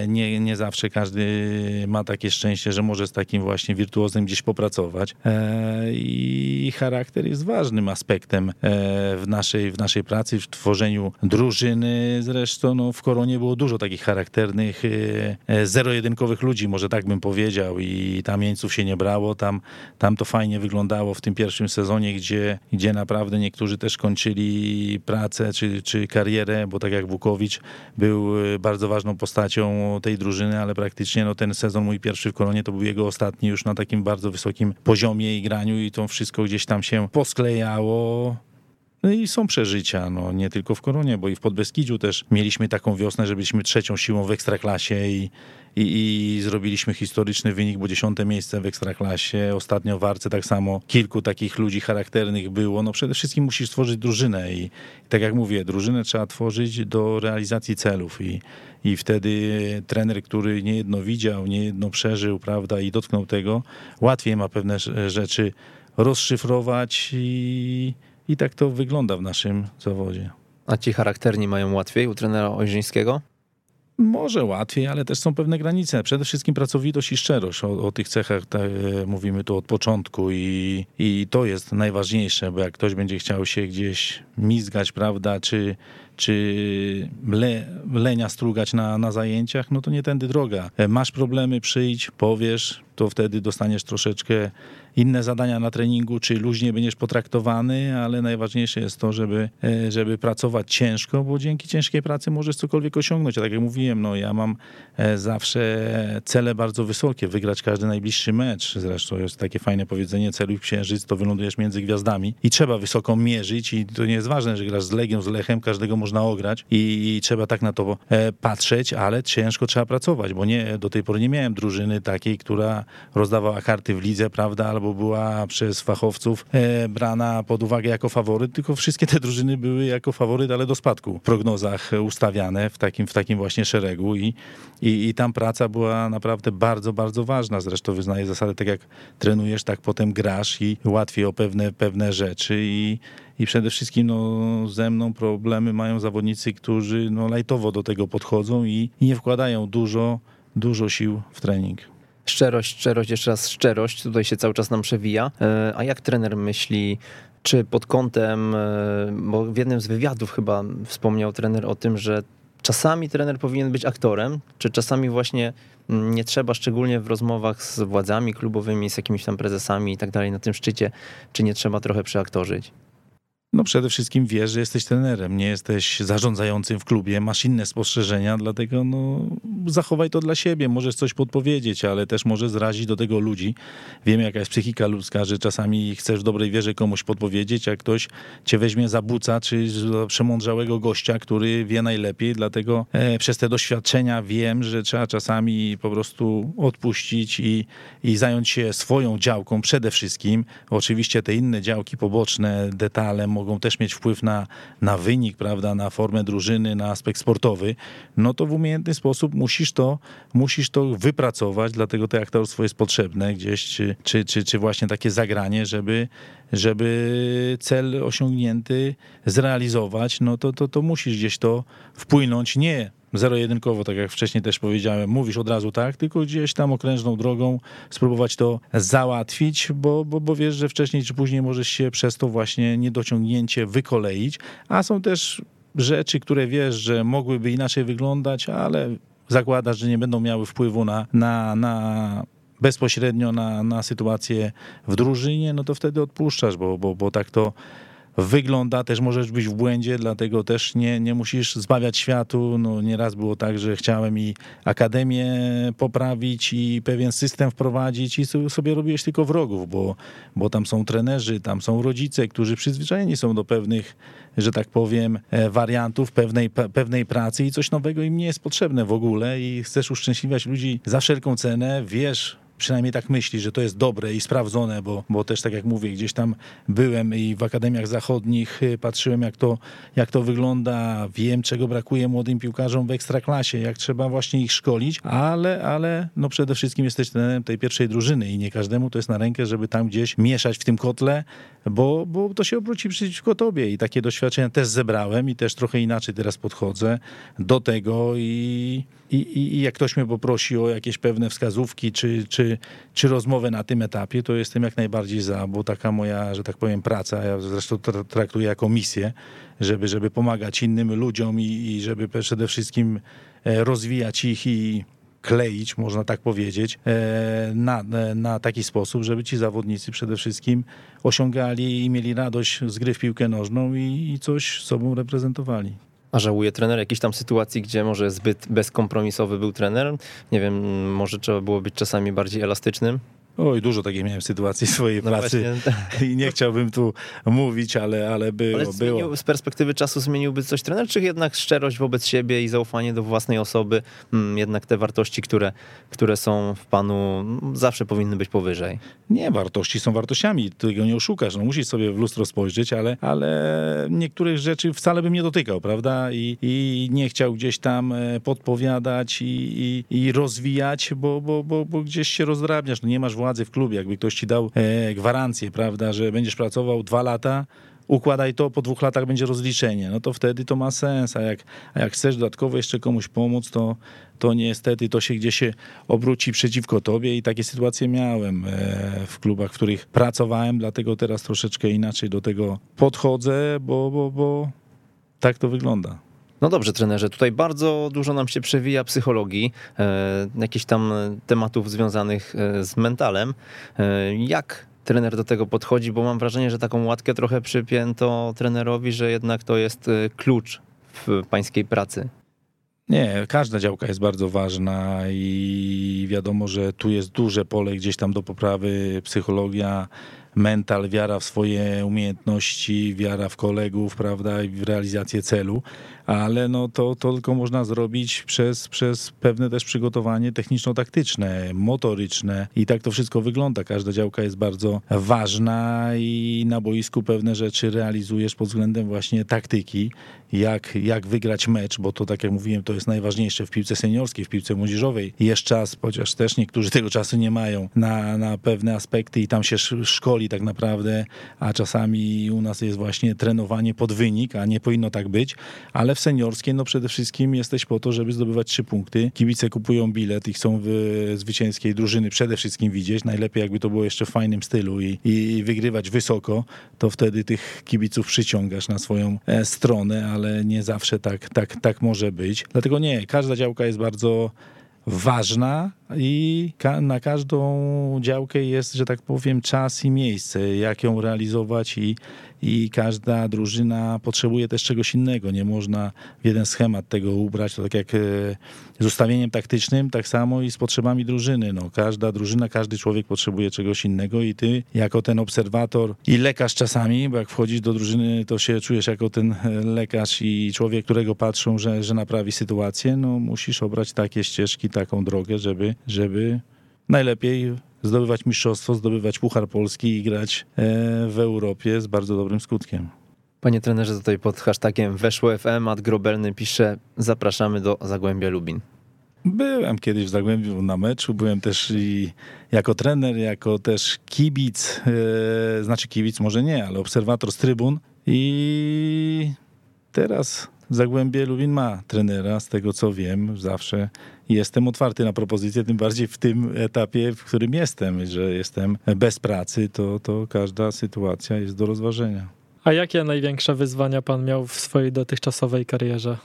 nie, nie zawsze każdy ma takie szczęście, że może z takim właśnie wirtuozem gdzieś popracować. E, I charakter jest ważnym aspektem e, w naszej, w naszej pracy, w tworzeniu drużyny. Zresztą no, w Koronie było dużo takich charakternych, e, zero-jedynkowych ludzi, może tak bym powiedział, i tam jeńców się nie brało. Tam, tam to fajnie wyglądało w tym pierwszym sezonie, gdzie, gdzie naprawdę niektórzy też kończyli pracę czy, czy karierę, bo tak jak Wukowicz był bardzo ważną postacią tej drużyny, ale praktycznie no, ten sezon mój pierwszy w Koronie to był jego ostatni już na takim bardzo wysokim poziomie i graniu i to wszystko gdzieś tam się posklejało. No i są przeżycia, no nie tylko w Koronie, bo i w Podbeskidziu też mieliśmy taką wiosnę, że byliśmy trzecią siłą w Ekstraklasie i, i, i zrobiliśmy historyczny wynik, bo dziesiąte miejsce w Ekstraklasie. Ostatnio w Arce tak samo kilku takich ludzi charakternych było. No przede wszystkim musisz stworzyć drużynę i tak jak mówię, drużynę trzeba tworzyć do realizacji celów i, i wtedy trener, który niejedno widział, niejedno przeżył, prawda, i dotknął tego, łatwiej ma pewne rzeczy rozszyfrować i i tak to wygląda w naszym zawodzie. A ci charakterni mają łatwiej u trenera Ojrzyńskiego? Może łatwiej, ale też są pewne granice. Przede wszystkim pracowitość i szczerość. O, o tych cechach te, mówimy tu od początku i, i to jest najważniejsze, bo jak ktoś będzie chciał się gdzieś mizgać, prawda, czy, czy le, lenia strugać na, na zajęciach, no to nie tędy droga. Masz problemy, przyjdź, powiesz, to wtedy dostaniesz troszeczkę inne zadania na treningu, czy luźnie będziesz potraktowany, ale najważniejsze jest to, żeby, e, żeby pracować ciężko, bo dzięki ciężkiej pracy możesz cokolwiek osiągnąć. A tak jak mówiłem, no ja mam e, zawsze cele bardzo wysokie, wygrać każdy najbliższy mecz. Zresztą jest takie fajne powiedzenie, celuj księżyc, to wylądujesz między gwiazdami i trzeba wysoko mierzyć i to nie jest ważne, że grasz z Legią, z Lechem, każdego można ograć i, i trzeba tak na to e, patrzeć, ale ciężko trzeba pracować, bo nie, do tej pory nie miałem drużyny takiej, która rozdawała karty w lidze, prawda, albo była przez fachowców e, brana pod uwagę jako faworyt, tylko wszystkie te drużyny były jako faworyt, ale do spadku w prognozach ustawiane w takim, w takim właśnie szeregu i, i, i tam praca była naprawdę bardzo, bardzo ważna. Zresztą wyznaję zasadę, tak jak trenujesz, tak potem grasz i łatwiej o pewne, pewne rzeczy i, i przede wszystkim no, ze mną problemy mają zawodnicy, którzy no, lajtowo do tego podchodzą i, i nie wkładają dużo, dużo sił w trening. Szczerość, szczerość, jeszcze raz szczerość, tutaj się cały czas nam przewija. E, a jak trener myśli, czy pod kątem, e, bo w jednym z wywiadów chyba wspomniał trener o tym, że czasami trener powinien być aktorem, czy czasami właśnie nie trzeba, szczególnie w rozmowach z władzami klubowymi, z jakimiś tam prezesami i tak dalej na tym szczycie, czy nie trzeba trochę przeaktorzyć? No przede wszystkim wiesz, że jesteś trenerem, nie jesteś zarządzającym w klubie, masz inne spostrzeżenia, dlatego no, zachowaj to dla siebie, możesz coś podpowiedzieć, ale też może zrazić do tego ludzi. Wiemy jaka jest psychika ludzka, że czasami chcesz w dobrej wierze komuś podpowiedzieć, a ktoś cię weźmie za buca, czy za przemądrzałego gościa, który wie najlepiej, dlatego e, przez te doświadczenia wiem, że trzeba czasami po prostu odpuścić i, i zająć się swoją działką przede wszystkim. Oczywiście te inne działki poboczne, detale, mogą też mieć wpływ na, na wynik, prawda, na formę drużyny, na aspekt sportowy, no to w umiejętny sposób musisz to, musisz to wypracować, dlatego to aktorstwo jest potrzebne gdzieś, czy, czy, czy, czy właśnie takie zagranie, żeby, żeby cel osiągnięty zrealizować, no to, to, to musisz gdzieś to wpłynąć, nie zero-jedynkowo, tak jak wcześniej też powiedziałem, mówisz od razu tak, tylko gdzieś tam okrężną drogą spróbować to załatwić, bo, bo, bo wiesz, że wcześniej czy później możesz się przez to właśnie niedociągnięcie wykoleić, a są też rzeczy, które wiesz, że mogłyby inaczej wyglądać, ale zakładasz, że nie będą miały wpływu na, na, na bezpośrednio na, na sytuację w drużynie, no to wtedy odpuszczasz, bo, bo, bo tak to wygląda, też możesz być w błędzie, dlatego też nie, nie musisz zbawiać światu. No, nieraz było tak, że chciałem i akademię poprawić i pewien system wprowadzić i sobie robiłeś tylko wrogów, bo, bo tam są trenerzy, tam są rodzice, którzy przyzwyczajeni są do pewnych, że tak powiem, e, wariantów pewnej, pewnej pracy i coś nowego im nie jest potrzebne w ogóle i chcesz uszczęśliwiać ludzi za wszelką cenę, wiesz, przynajmniej tak myśli, że to jest dobre i sprawdzone, bo, bo też tak jak mówię, gdzieś tam byłem i w akademiach zachodnich y, patrzyłem jak to, jak to wygląda, wiem czego brakuje młodym piłkarzom w ekstraklasie, jak trzeba właśnie ich szkolić, ale, ale no przede wszystkim jesteś trenerem tej pierwszej drużyny i nie każdemu to jest na rękę, żeby tam gdzieś mieszać w tym kotle, bo, bo to się obróci przeciwko tobie. I takie doświadczenia też zebrałem i też trochę inaczej teraz podchodzę do tego i, i, i jak ktoś mnie poprosi o jakieś pewne wskazówki czy, czy, czy rozmowę na tym etapie, to jestem jak najbardziej za, bo taka moja, że tak powiem, praca, ja zresztą traktuję jako misję, żeby, żeby pomagać innym ludziom i, i żeby przede wszystkim e, rozwijać ich i kleić, można tak powiedzieć, e, na, e, na taki sposób, żeby ci zawodnicy przede wszystkim osiągali i mieli radość z gry w piłkę nożną i, i coś sobą reprezentowali. A żałuje trener jakiejś tam sytuacji, gdzie może zbyt bezkompromisowy był trener? Nie wiem, może trzeba było być czasami bardziej elastycznym? Oj, dużo takich miałem sytuacji w swojej no pracy właśnie. i nie chciałbym tu mówić, ale, ale było. Ale zmienił, było. z perspektywy czasu zmieniłby coś trener, czy jednak szczerość wobec siebie i zaufanie do własnej osoby, hmm, jednak te wartości, które, które są w panu, zawsze powinny być powyżej? Nie, wartości są wartościami, tego nie oszukasz. No, musisz sobie w lustro spojrzeć, ale, ale niektórych rzeczy wcale bym nie dotykał, prawda? I, i nie chciał gdzieś tam e, podpowiadać i, i, i rozwijać, bo, bo, bo, bo gdzieś się rozdrabniasz, no nie masz władzy władzy w klubie, jakby ktoś ci dał e, gwarancję, prawda, że będziesz pracował dwa lata, układaj to, po dwóch latach będzie rozliczenie, no to wtedy to ma sens, a jak, a jak chcesz dodatkowo jeszcze komuś pomóc, to, to niestety to się gdzieś się obróci przeciwko tobie. I takie sytuacje miałem e, w klubach, w których pracowałem, dlatego teraz troszeczkę inaczej do tego podchodzę, bo, bo, bo tak to wygląda. No dobrze, trenerze, tutaj bardzo dużo nam się przewija psychologii, e, jakichś tam tematów związanych e, z mentalem. E, jak trener do tego podchodzi, bo mam wrażenie, że taką łatkę trochę przypięto trenerowi, że jednak to jest klucz w pańskiej pracy. Nie, każda działka jest bardzo ważna i wiadomo, że tu jest duże pole gdzieś tam do poprawy, psychologia, mental, wiara w swoje umiejętności, wiara w kolegów, prawda, i w realizację celu, ale no to, to tylko można zrobić przez, przez pewne też przygotowanie techniczno-taktyczne, motoryczne i tak to wszystko wygląda. Każda działka jest bardzo ważna i na boisku pewne rzeczy realizujesz pod względem właśnie taktyki, jak, jak wygrać mecz, bo to tak jak mówiłem, to jest najważniejsze w piłce seniorskiej, w piłce młodzieżowej. Jest czas, chociaż też niektórzy tego czasu nie mają na, na pewne aspekty i tam się szkoli tak naprawdę, a czasami u nas jest właśnie trenowanie pod wynik, a nie powinno tak być, ale w seniorskiej no przede wszystkim jesteś po to, żeby zdobywać trzy punkty. Kibice kupują bilet i chcą w zwycięskiej drużyny przede wszystkim widzieć. Najlepiej jakby to było jeszcze w fajnym stylu i, i wygrywać wysoko, to wtedy tych kibiców przyciągasz na swoją e, stronę, ale nie zawsze tak, tak, tak może być. Dlatego nie, każda działka jest bardzo ważna i ka na każdą działkę jest, że tak powiem, czas i miejsce, jak ją realizować i, i każda drużyna potrzebuje też czegoś innego. Nie można w jeden schemat tego ubrać. To tak jak e, z ustawieniem taktycznym, tak samo i z potrzebami drużyny. No, każda drużyna, każdy człowiek potrzebuje czegoś innego i ty jako ten obserwator i lekarz czasami, bo jak wchodzisz do drużyny, to się czujesz jako ten e, lekarz i człowiek, którego patrzą, że, że naprawi sytuację, no musisz obrać takie ścieżki, taką drogę, żeby, żeby najlepiej zdobywać mistrzostwo, zdobywać Puchar Polski i grać e, w Europie z bardzo dobrym skutkiem. Panie trenerze, tutaj pod hashtagiem weszło FM, Matt Grobelny pisze zapraszamy do Zagłębia Lubin. Byłem kiedyś w Zagłębiu na meczu, byłem też i jako trener, jako też kibic, yy, znaczy kibic może nie, ale obserwator z trybun i teraz Zagłębie Lubin ma trenera, z tego co wiem, zawsze jestem otwarty na propozycję, tym bardziej w tym etapie, w którym jestem, że jestem bez pracy, to, to każda sytuacja jest do rozważenia. A jakie największe wyzwania pan miał w swojej dotychczasowej karierze?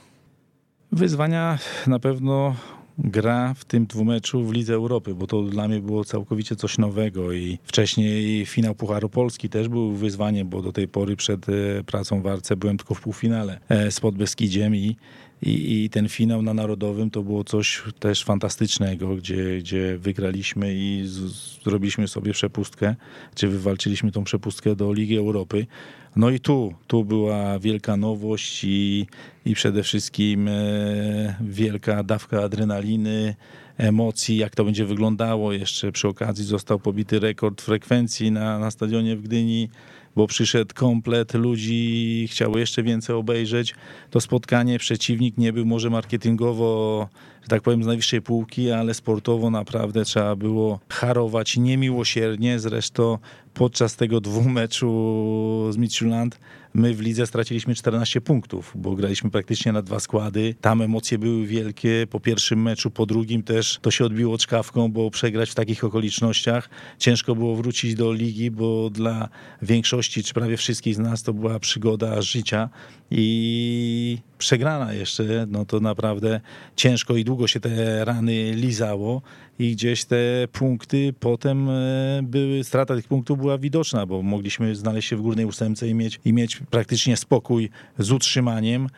Wyzwania na pewno gra w tym dwumeczu w Lidze Europy, bo to dla mnie było całkowicie coś nowego i wcześniej finał Pucharu Polski też był wyzwaniem, bo do tej pory przed e, pracą w Arce byłem tylko w półfinale e, z Podbeskidziem i i, I, ten finał na Narodowym to było coś też fantastycznego, gdzie, gdzie wygraliśmy i z, zrobiliśmy sobie przepustkę, czy wywalczyliśmy tą przepustkę do Ligi Europy. No i tu, tu była wielka nowość i, i przede wszystkim e, wielka dawka adrenaliny, emocji, jak to będzie wyglądało. Jeszcze przy okazji został pobity rekord frekwencji na, na stadionie w Gdyni bo przyszedł komplet ludzi, chciało jeszcze więcej obejrzeć. To spotkanie przeciwnik nie był może marketingowo, że tak powiem, z najwyższej półki, ale sportowo naprawdę trzeba było harować niemiłosiernie. Zresztą podczas tego dwumeczu z Midtjylland My w lidze straciliśmy 14 punktów, bo graliśmy praktycznie na dwa składy. Tam emocje były wielkie. Po pierwszym meczu, po drugim też to się odbiło czkawką, bo przegrać w takich okolicznościach ciężko było wrócić do ligi, bo dla większości, czy prawie wszystkich z nas to była przygoda życia i przegrana jeszcze, no to naprawdę ciężko i długo się te rany lizało i gdzieś te punkty potem e, były, strata tych punktów była widoczna, bo mogliśmy znaleźć się w górnej ósemce i mieć, i mieć praktycznie spokój z utrzymaniem.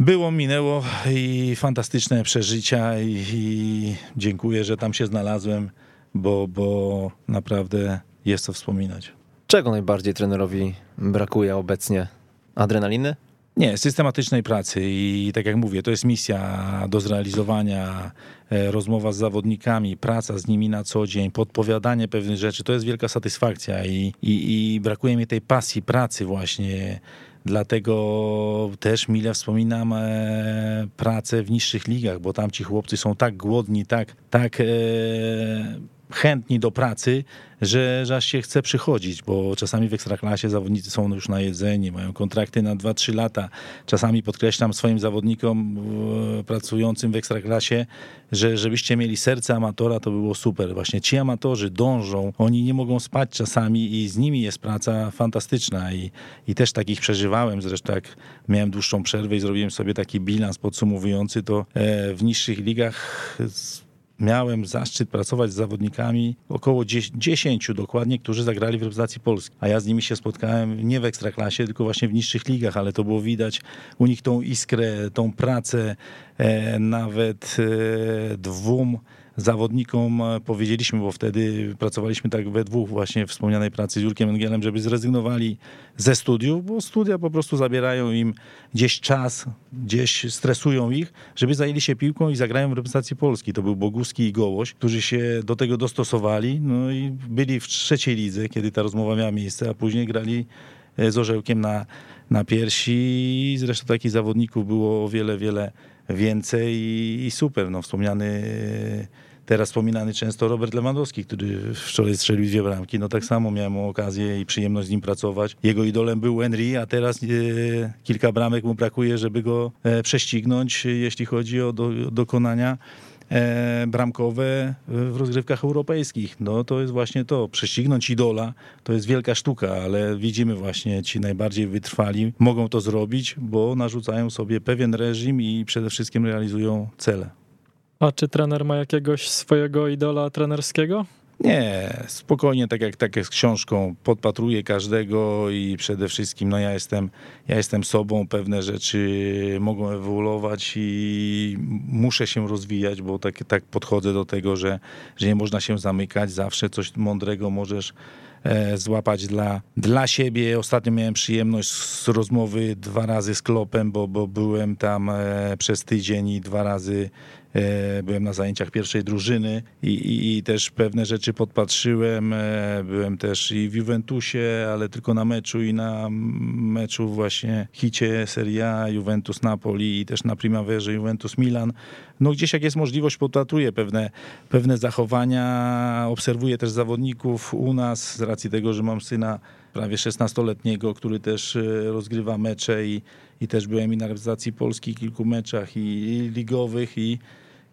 Było, minęło i fantastyczne przeżycia i, i dziękuję, że tam się znalazłem, bo, bo naprawdę jest co wspominać. Czego najbardziej trenerowi brakuje obecnie? Adrenaliny? Nie, systematycznej pracy i tak jak mówię, to jest misja do zrealizowania, e, rozmowa z zawodnikami, praca z nimi na co dzień, podpowiadanie pewnych rzeczy, to jest wielka satysfakcja i, i, i brakuje mi tej pasji pracy właśnie. Dlatego też mile wspominam e, pracę w niższych ligach, bo tam ci chłopcy są tak głodni, tak, tak e, chętni do pracy, że, że aż się chce przychodzić, bo czasami w ekstraklasie zawodnicy są już na jedzenie, mają kontrakty na 2-3 lata. Czasami podkreślam swoim zawodnikom pracującym w ekstraklasie, że żebyście mieli serce amatora, to było super. Właśnie ci amatorzy dążą, oni nie mogą spać czasami i z nimi jest praca fantastyczna i, i też takich przeżywałem. Zresztą jak miałem dłuższą przerwę i zrobiłem sobie taki bilans podsumowujący, to e, w niższych ligach miałem zaszczyt pracować z zawodnikami, około 10 dokładnie, którzy zagrali w reprezentacji Polski. A ja z nimi się spotkałem nie w ekstraklasie, tylko właśnie w niższych ligach, ale to było widać u nich tą iskrę, tą pracę, e, nawet e, dwóm zawodnikom e, powiedzieliśmy, bo wtedy pracowaliśmy tak we dwóch właśnie wspomnianej pracy z Jurkiem Engelem, żeby zrezygnowali ze studiów, bo studia po prostu zabierają im gdzieś czas, gdzieś stresują ich, żeby zajęli się piłką i zagrają w reprezentacji Polski. To był Boguski i Gołoś, którzy się do tego dostosowali, no i byli w trzeciej lidze, kiedy ta rozmowa miała miejsce, a później grali e, z orzełkiem na, na piersi. Zresztą takich zawodników było o wiele, wiele więcej i, i super. No, wspomniany teraz wspominany często Robert Lewandowski, który wczoraj strzelił dwie bramki. No tak samo miałem okazję i przyjemność z nim pracować. Jego idolem był Henry, a teraz e, kilka bramek mu brakuje, żeby go e, prześcignąć, jeśli chodzi o do, dokonania e, bramkowe w rozgrywkach europejskich. No to jest właśnie to. Prześcignąć idola to jest wielka sztuka, ale widzimy właśnie ci najbardziej wytrwali mogą to zrobić, bo narzucają sobie pewien reżim i przede wszystkim realizują cele. A czy trener ma jakiegoś swojego idola trenerskiego? Nie, spokojnie, tak jak, tak jak z książką, podpatruję każdego i przede wszystkim no ja jestem, ja jestem sobą, pewne rzeczy mogą ewoluować i muszę się rozwijać, bo tak, tak podchodzę do tego, że, że nie można się zamykać, zawsze coś mądrego możesz e, złapać dla, dla siebie. Ostatnio miałem przyjemność z rozmowy dwa razy z Klopem, bo, bo byłem tam e, przez tydzień i dwa razy byłem na zajęciach pierwszej drużyny i, i, i, też pewne rzeczy podpatrzyłem. E, byłem też i w Juventusie, ale tylko na meczu i na meczu właśnie hicie Serie A, Juventus Napoli i też na Primaverze Juventus Milan. No gdzieś jak jest możliwość podpatruję pewne, pewne zachowania, obserwuję też zawodników u nas z racji tego, że mam syna prawie 16-letniego, który też e, rozgrywa mecze i, i też byłem i na reprezentacji Polski kilku meczach i, i ligowych i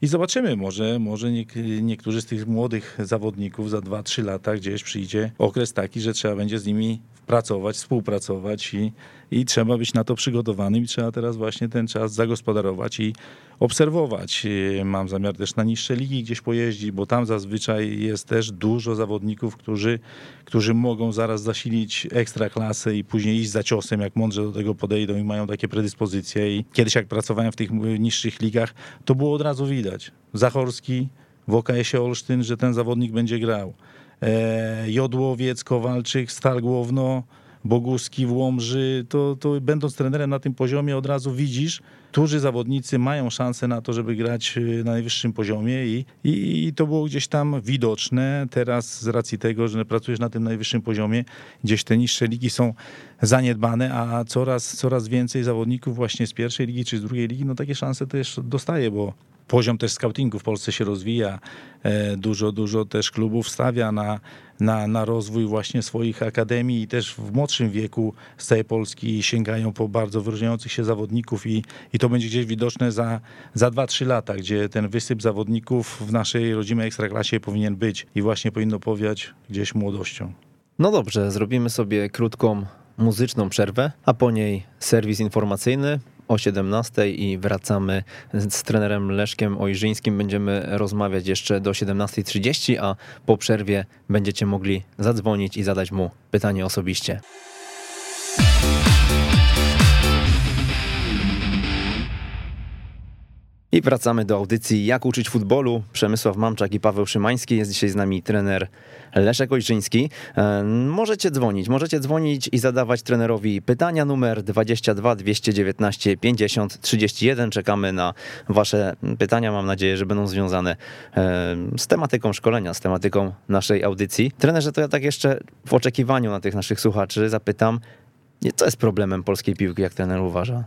i zobaczymy, może, może nie, niektórzy z tych młodych zawodników za 2-3 lata gdzieś przyjdzie okres taki, że trzeba będzie z nimi pracować, współpracować i, i trzeba być na to przygotowanym i trzeba teraz właśnie ten czas zagospodarować i obserwować. Mam zamiar też na niższe ligi gdzieś pojeździć, bo tam zazwyczaj jest też dużo zawodników, którzy, którzy mogą zaraz zasilić ekstra klasę i później iść za ciosem, jak mądrze do tego podejdą i mają takie predyspozycje. I kiedyś jak pracowałem w tych niższych ligach, to było od razu widać. Zachorski w OKS-ie Olsztyn, że ten zawodnik będzie grał. E, Jodłowiec, Kowalczyk, Stal Głowno, Boguski w Łomży, to, to będąc trenerem na tym poziomie od razu widzisz, którzy zawodnicy mają szansę na to, żeby grać y, na najwyższym poziomie i, i, i, to było gdzieś tam widoczne. Teraz z racji tego, że pracujesz na tym najwyższym poziomie, gdzieś te niższe ligi są zaniedbane, a coraz, coraz więcej zawodników właśnie z pierwszej ligi czy z drugiej ligi, no takie szanse też dostaje, bo poziom też scoutingu w Polsce się rozwija. E, dużo, dużo też klubów stawia na, na, na rozwój właśnie swoich akademii i też w młodszym wieku z całej Polski sięgają po bardzo wyróżniających się zawodników i, i to będzie gdzieś widoczne za, za 2-3 lata, gdzie ten wysyp zawodników w naszej rodzimej ekstraklasie powinien być i właśnie powinno powiać gdzieś młodością. No dobrze, zrobimy sobie krótką muzyczną przerwę, a po niej serwis informacyjny o 17 i wracamy z trenerem Leszkiem Ojrzyńskim. Będziemy rozmawiać jeszcze do 17.30, a po przerwie będziecie mogli zadzwonić i zadać mu pytanie osobiście. I wracamy do audycji Jak uczyć futbolu. Przemysław Mamczak i Paweł Szymański. Jest dzisiaj z nami trener Leszek Ojrzyński. E, możecie dzwonić, możecie dzwonić i zadawać trenerowi pytania numer 22 219 50 31. Czekamy na wasze pytania. Mam nadzieję, że będą związane e, z tematyką szkolenia, z tematyką naszej audycji. Trenerze, to ja tak jeszcze w oczekiwaniu na tych naszych słuchaczy zapytam, co jest problemem polskiej piłki, jak trener uważa?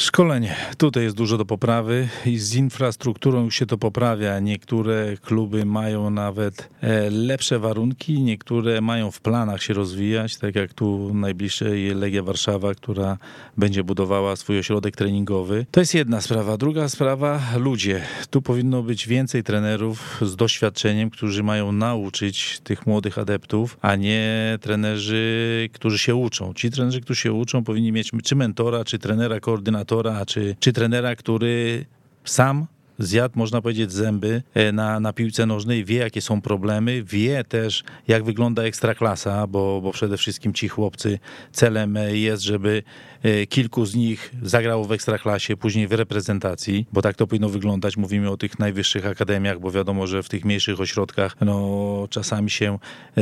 Szkolenie. Tutaj jest dużo do poprawy i z infrastrukturą już się to poprawia. Niektóre kluby mają nawet e, lepsze warunki, niektóre mają w planach się rozwijać, tak jak tu najbliższej Legia Warszawa, która będzie budowała swój ośrodek treningowy. To jest jedna sprawa. Druga sprawa, ludzie. Tu powinno być więcej trenerów z doświadczeniem, którzy mają nauczyć tych młodych adeptów, a nie trenerzy, którzy się uczą. Ci trenerzy, którzy się uczą, powinni mieć czy mentora, czy trenera koordynatora, czy, czy trenera, który sam zjadł, można powiedzieć, zęby e, na, na piłce nożnej, wie jakie są problemy, wie też jak wygląda ekstraklasa, bo, bo przede wszystkim ci chłopcy celem e, jest, żeby e, kilku z nich zagrało w ekstraklasie, później w reprezentacji, bo tak to powinno wyglądać. Mówimy o tych najwyższych akademiach, bo wiadomo, że w tych mniejszych ośrodkach no, czasami się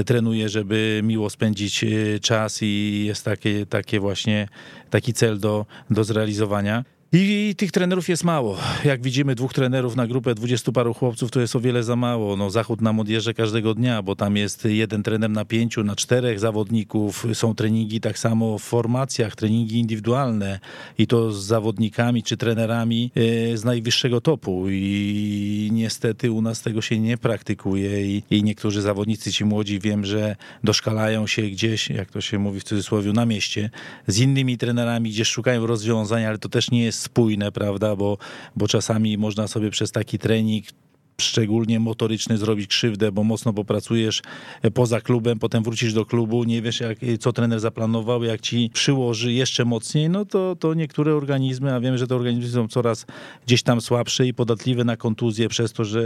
trenuje, żeby miło spędzić czas i jest takie, takie właśnie taki cel do, do zrealizowania. I tych trenerów jest mało. Jak widzimy, dwóch trenerów na grupę dwudziestu paru chłopców to jest o wiele za mało. No, Zachód nam odjeżdża każdego dnia, bo tam jest jeden trener na pięciu, na czterech zawodników. Są treningi tak samo w formacjach, treningi indywidualne i to z zawodnikami czy trenerami e, z najwyższego topu. I niestety u nas tego się nie praktykuje i, i niektórzy zawodnicy, ci młodzi, wiem, że doszkalają się gdzieś, jak to się mówi w cudzysłowie, na mieście, z innymi trenerami, gdzie szukają rozwiązań, ale to też nie jest spójne, prawda, bo, bo czasami można sobie przez taki trening szczególnie motoryczny zrobić krzywdę, bo mocno popracujesz poza klubem, potem wrócisz do klubu, nie wiesz jak, co trener zaplanował, jak ci przyłoży jeszcze mocniej, no to, to niektóre organizmy, a wiemy, że te organizmy są coraz gdzieś tam słabsze i podatliwe na kontuzje przez to, że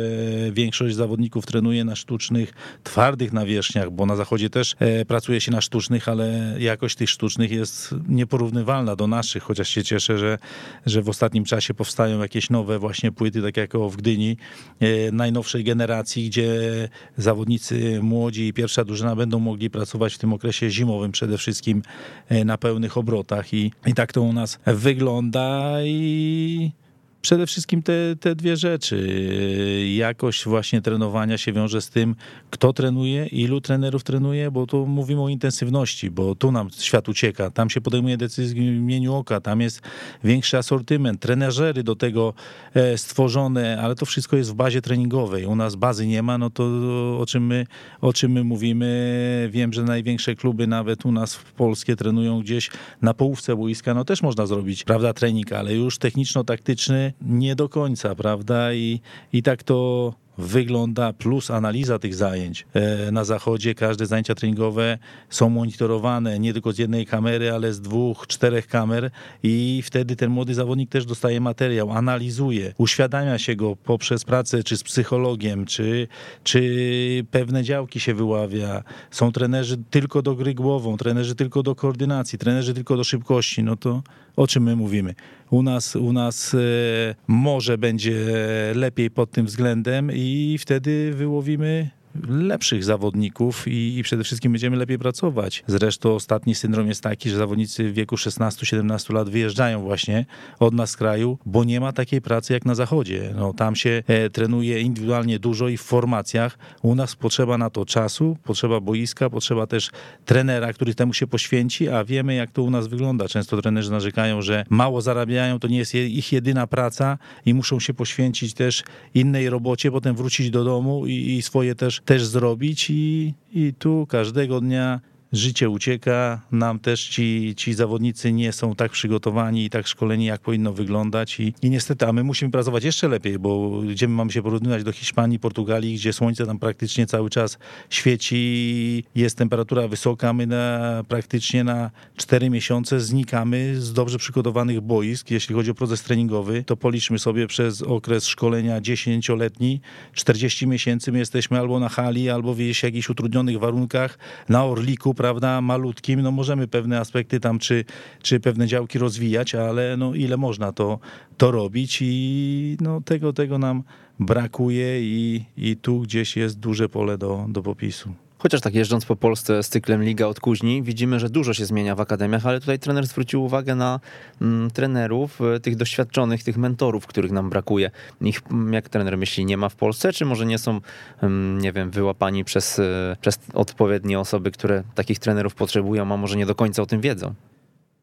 większość zawodników trenuje na sztucznych, twardych nawierzchniach, bo na zachodzie też e, pracuje się na sztucznych, ale jakość tych sztucznych jest nieporównywalna do naszych, chociaż się cieszę, że, że w ostatnim czasie powstają jakieś nowe właśnie płyty, tak jak w Gdyni, e, najnowszej generacji, gdzie zawodnicy młodzi i pierwsza drużyna będą mogli pracować w tym okresie zimowym przede wszystkim e, na pełnych obrotach. I, i tak to u nas wygląda i przede wszystkim te, te dwie rzeczy. Jakość właśnie trenowania się wiąże z tym, kto trenuje, ilu trenerów trenuje, bo tu mówimy o intensywności, bo tu nam świat ucieka, tam się podejmuje decyzje w imieniu oka, tam jest większy asortyment, trenerzy do tego e, stworzone, ale to wszystko jest w bazie treningowej. U nas bazy nie ma, no to o czym my, o czym my mówimy? Wiem, że największe kluby nawet u nas w Polskie trenują gdzieś na połówce boiska, no też można zrobić, prawda, trening, ale już techniczno-taktyczny nie do końca, prawda? I, i tak to wygląda, plus analiza tych zajęć. E, Na zachodzie każde zajęcia treningowe są monitorowane nie tylko z jednej kamery, ale z dwóch, czterech kamer i wtedy ten młody zawodnik też dostaje materiał, analizuje, uświadamia się go poprzez pracę czy z psychologiem, czy, czy pewne działki się wyławia. Są trenerzy tylko do gry głową, trenerzy tylko do koordynacji, trenerzy tylko do szybkości. No to o czym my mówimy? U nas, u nas e, może będzie lepiej pod tym względem i wtedy wyłowimy lepszych zawodników i, i przede wszystkim będziemy lepiej pracować. Zresztą ostatni syndrom jest taki, że zawodnicy w wieku 16-17 lat wyjeżdżają właśnie od nas z kraju, bo nie ma takiej pracy jak na zachodzie. No, tam się e, trenuje indywidualnie dużo i w formacjach. U nas potrzeba na to czasu, potrzeba boiska, potrzeba też trenera, który temu się poświęci, a wiemy jak to u nas wygląda. Często trenerzy narzekają, że mało zarabiają, to nie jest je- ich jedyna praca i muszą się poświęcić też innej robocie, potem wrócić do domu i, i swoje też, też zrobić i, i tu każdego dnia życie ucieka, nam też ci, ci zawodnicy nie są tak przygotowani i tak szkoleni, jak powinno wyglądać. I, i niestety, a my musimy pracować jeszcze lepiej, bo gdzie my mamy się porównywać do Hiszpanii, Portugalii, gdzie słońce tam praktycznie cały czas świeci, jest temperatura wysoka, my na, praktycznie na 4 miesiące znikamy z dobrze przygotowanych boisk, jeśli chodzi o proces treningowy, to policzmy sobie przez okres szkolenia 10-letni, 40 miesięcy my jesteśmy albo na hali, albo w jakichś utrudnionych warunkach, na Orliku, prawda, malutkim, no możemy pewne aspekty tam, czy, czy pewne działki rozwijać, ale no ile można to, to robić i no tego, tego nam brakuje i, i tu gdzieś jest duże pole do, do popisu. Chociaż tak jeżdżąc po Polsce z cyklem Liga od Kuźni, widzimy, że dużo się zmienia w akademiach, ale tutaj trener zwrócił uwagę na mm, trenerów, e, tych doświadczonych, tych mentorów, których nam brakuje. Ich, mm, jak trener myśli, nie ma w Polsce, czy może nie są, mm, nie wiem, wyłapani przez, e, przez odpowiednie osoby, które takich trenerów potrzebują, a może nie do końca o tym wiedzą?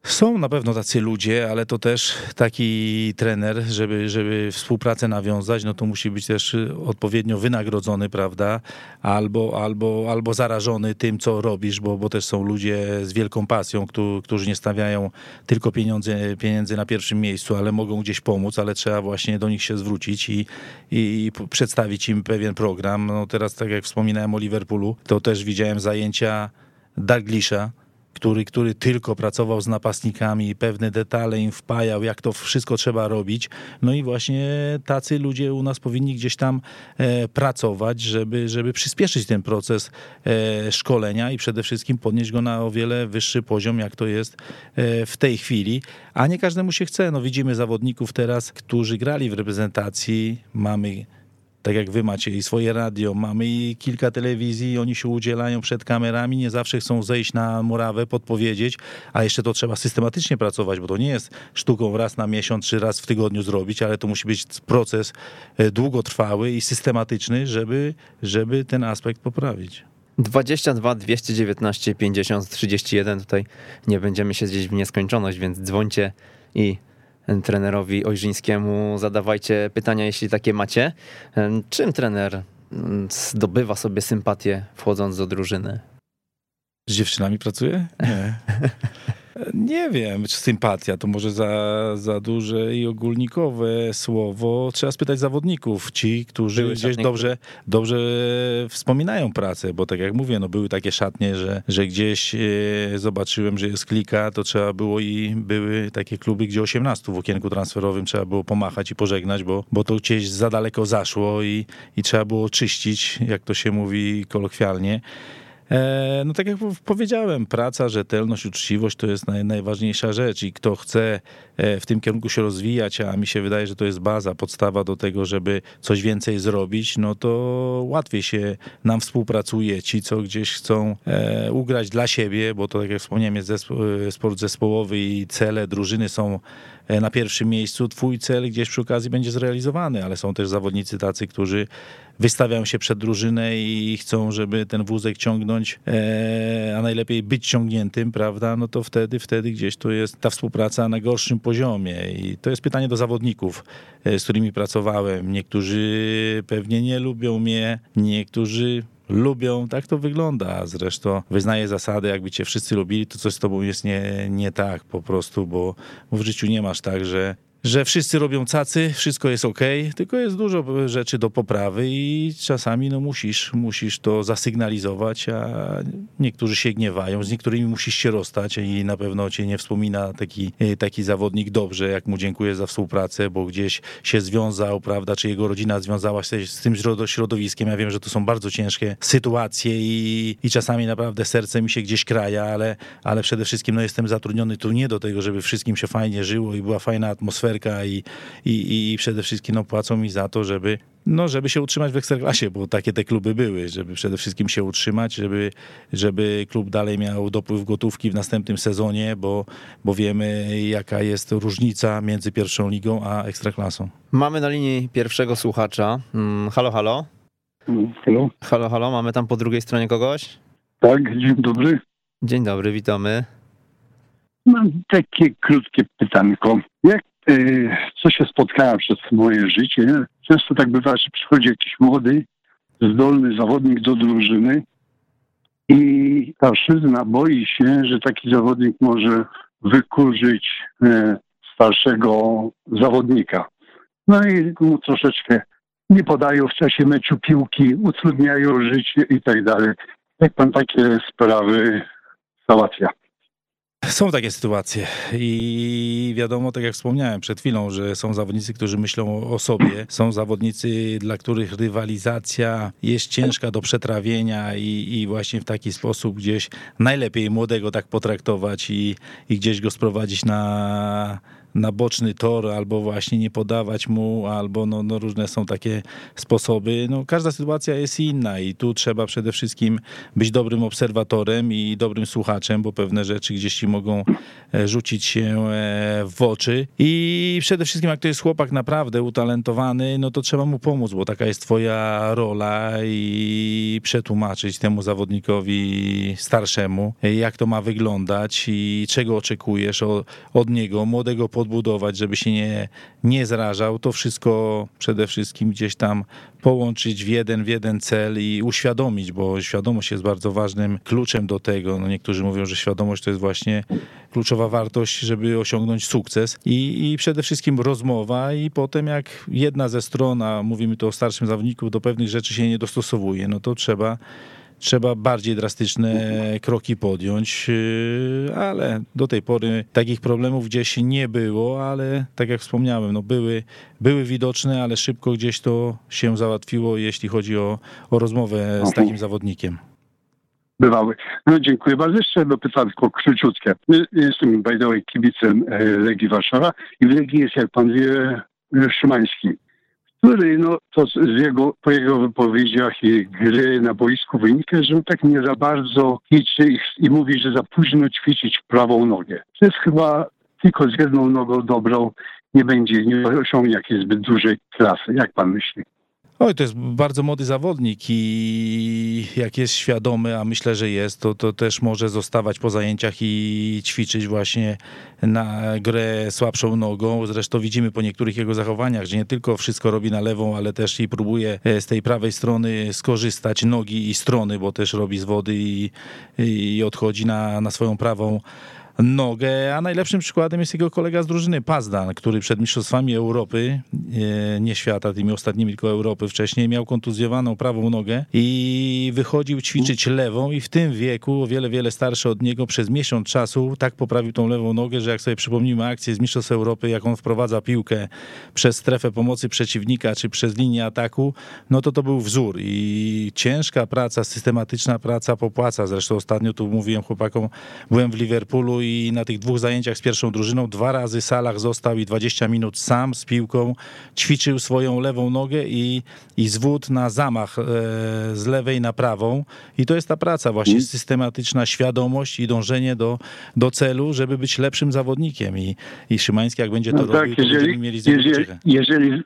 Są na pewno tacy ludzie, ale to też taki trener, żeby, żeby współpracę nawiązać, no to musi być też odpowiednio wynagrodzony, prawda? Albo, albo, albo zarażony tym, co robisz, bo, bo też są ludzie z wielką pasją, którzy, nie stawiają tylko pieniądze, pieniędzy na pierwszym miejscu, ale mogą gdzieś pomóc, ale trzeba właśnie do nich się zwrócić i, i przedstawić im pewien program. No teraz, tak jak wspominałem o Liverpoolu, to też widziałem zajęcia Dalglisha, który, który tylko pracował z napastnikami, pewne detale im wpajał, jak to wszystko trzeba robić. No i właśnie tacy ludzie u nas powinni gdzieś tam e, pracować, żeby, żeby przyspieszyć ten proces e, szkolenia i przede wszystkim podnieść go na o wiele wyższy poziom, jak to jest e, w tej chwili. A nie każdemu się chce. No widzimy zawodników teraz, którzy grali w reprezentacji. Mamy tak jak wy macie i swoje radio, mamy i kilka telewizji, oni się udzielają przed kamerami, nie zawsze chcą zejść na murawę, podpowiedzieć, a jeszcze to trzeba systematycznie pracować, bo to nie jest sztuką raz na miesiąc czy raz w tygodniu zrobić, ale to musi być proces e, długotrwały i systematyczny, żeby, żeby ten aspekt poprawić. 22 219 50 31. Tutaj nie będziemy się gdzieś w nieskończoność, więc dzwońcie i trenerowi Ojrzyńskiemu zadawajcie pytania, jeśli takie macie. Czym trener zdobywa sobie sympatię wchodząc do drużyny? Z dziewczynami pracuje? Nie. Nie wiem, czy sympatia to może za, za duże i ogólnikowe słowo. Trzeba spytać zawodników, ci, którzy Były gdzieś dobrze, dobrze wspominają pracę, bo tak jak mówię, no były takie szatnie, że, że gdzieś e, zobaczyłem, że jest klika, to trzeba było i były takie kluby, gdzie 18 w okienku transferowym trzeba było pomachać i pożegnać, bo, bo to gdzieś za daleko zaszło i, i trzeba było czyścić, jak to się mówi kolokwialnie. E, No tak jak powiedziałem, praca, rzetelność, uczciwość to jest naj, najważniejsza rzecz i kto chce e, w tym kierunku się rozwijać, a mi się wydaje, że to jest baza, podstawa do tego, żeby coś więcej zrobić, no to łatwiej się nam współpracuje. Ci, co gdzieś chcą e, ugrać dla siebie, bo to tak jak wspomniałem, jest zespo, sport zespołowy i cele drużyny są na pierwszym miejscu, twój cel gdzieś przy okazji będzie zrealizowany, ale są też zawodnicy tacy, którzy wystawiają się przed drużynę i chcą, żeby ten wózek ciągnąć, e, a najlepiej być ciągniętym, prawda? No to wtedy, wtedy gdzieś to jest ta współpraca na gorszym poziomie. I to jest pytanie do zawodników, e, z którymi pracowałem. Niektórzy pewnie nie lubią mnie, niektórzy lubią, tak to wygląda. Zresztą wyznaję zasady, jakby cię wszyscy lubili, to coś z tobą jest nie, nie tak po prostu, bo w życiu nie masz tak, że że wszyscy robią cacy, wszystko jest ok, tylko jest dużo rzeczy do poprawy i czasami no musisz, musisz to zasygnalizować, a niektórzy się gniewają, z niektórymi musisz się rozstać i na pewno cię nie wspomina taki, taki zawodnik dobrze, jak mu dziękuję za współpracę, bo gdzieś się związał, prawda, czy jego rodzina związała się z tym środowiskiem. Ja wiem, że to są bardzo ciężkie sytuacje i, i czasami naprawdę serce mi się gdzieś kraja, ale, ale przede wszystkim no, jestem zatrudniony tu nie do tego, żeby wszystkim się fajnie żyło i była fajna i, i, i przede wszystkim no, płacą mi za to, żeby no, żeby się utrzymać w Ekstraklasie, bo takie te kluby były, żeby przede wszystkim się utrzymać, żeby, żeby klub dalej miał dopływ gotówki w następnym sezonie, bo, bo wiemy jaka jest różnica między pierwszą ligą a Ekstraklasą. Mamy na linii pierwszego słuchacza. Mm, halo, halo. Halo? Halo, halo, mamy tam po drugiej stronie kogoś? Tak, dzień dobry. Dzień dobry, witamy. Mam takie krótkie pytanko. Jak co się spotkałem przez moje życie? Często tak bywa, że przychodzi jakiś młody, zdolny zawodnik do drużyny i starszyzna boi się, że taki zawodnik może wykurzyć e, starszego zawodnika. No i mu troszeczkę nie podają w czasie meczu piłki, utrudniają życie i tak dalej. Jak pan takie sprawy załatwia? Są takie sytuacje i wiadomo, tak jak wspomniałem przed chwilą, że są zawodnicy, którzy myślą o sobie, są zawodnicy, dla których rywalizacja jest ciężka do przetrawienia i, i właśnie w taki sposób gdzieś najlepiej młodego tak potraktować i, i gdzieś go sprowadzić na na boczny tor, albo właśnie nie podawać mu, albo no, no różne są takie sposoby. No, każda sytuacja jest inna i tu trzeba przede wszystkim być dobrym obserwatorem i dobrym słuchaczem, bo pewne rzeczy gdzieś ci mogą e, rzucić się e, w oczy. I przede wszystkim, jak to jest chłopak naprawdę utalentowany, no to trzeba mu pomóc, bo taka jest twoja rola i przetłumaczyć temu zawodnikowi starszemu, jak to ma wyglądać i czego oczekujesz od niego, młodego podbudować, żeby się nie, nie zrażał. To wszystko przede wszystkim gdzieś tam połączyć w jeden, w jeden cel i uświadomić, bo świadomość jest bardzo ważnym kluczem do tego. No niektórzy mówią, że świadomość to jest właśnie kluczowa wartość, żeby osiągnąć sukces i, i przede wszystkim rozmowa i potem jak jedna ze stron, a mówimy tu o starszym zawodniku, do pewnych rzeczy się nie dostosowuje, no to trzeba trzeba bardziej drastyczne kroki podjąć, yy, ale do tej pory takich problemów gdzieś nie było, ale tak jak wspomniałem, no były, były widoczne, ale szybko gdzieś to się załatwiło, jeśli chodzi o, o rozmowę z takim zawodnikiem. Bywały. No dziękuję bardzo. Jeszcze jedno pytanko króciutkie. Jestem by the way kibicem Legii Warszawa i w Legii jest, jak pan wie, Szymański który no, to z jego, po jego wypowiedziach i gry na boisku wynika, że on tak nie za bardzo ćwiczy i, i mówi, że za późno ćwiczyć prawą nogę. To jest chyba tylko z jedną nogą dobrą nie będzie, nie osiągnie jakiejś zbyt dużej klasy. Jak pan myśli? Oj, to jest bardzo młody zawodnik i jak jest świadomy, a myślę, że jest, to, to też może zostawać po zajęciach i ćwiczyć właśnie na grę słabszą nogą. Zresztą widzimy po niektórych jego zachowaniach, że nie tylko wszystko robi na lewą, ale też i próbuje e, z tej prawej strony skorzystać nogi i strony, bo też robi z wody i, i odchodzi na, na swoją prawą nogę, a najlepszym przykładem jest jego kolega z drużyny Pazdan, który przed Mistrzostwami Europy, nie świata, tymi ostatnimi tylko Europy wcześniej, miał kontuzjowaną prawą nogę i wychodził ćwiczyć lewą i w tym wieku, o wiele, wiele starszy od niego, przez miesiąc czasu tak poprawił tą lewą nogę, że jak sobie przypomnimy akcję z Mistrzostw Europy, jak on wprowadza piłkę przez strefę pomocy przeciwnika, czy przez linię ataku, no to to był wzór i ciężka praca, systematyczna praca popłaca. Zresztą ostatnio tu mówiłem chłopakom, byłem w Liverpoolu i na tych dwóch zajęciach z pierwszą drużyną dwa razy Salah został i 20 minut sam z piłką ćwiczył swoją lewą nogę i, i zwód na zamach e, z lewej na prawą. I to jest ta praca właśnie mm. systematyczna świadomość i dążenie do, do celu, żeby być lepszym zawodnikiem. I, i Szymański jak będzie to no robił, tak, jeżeli, to mieli jeżeli, jeżeli,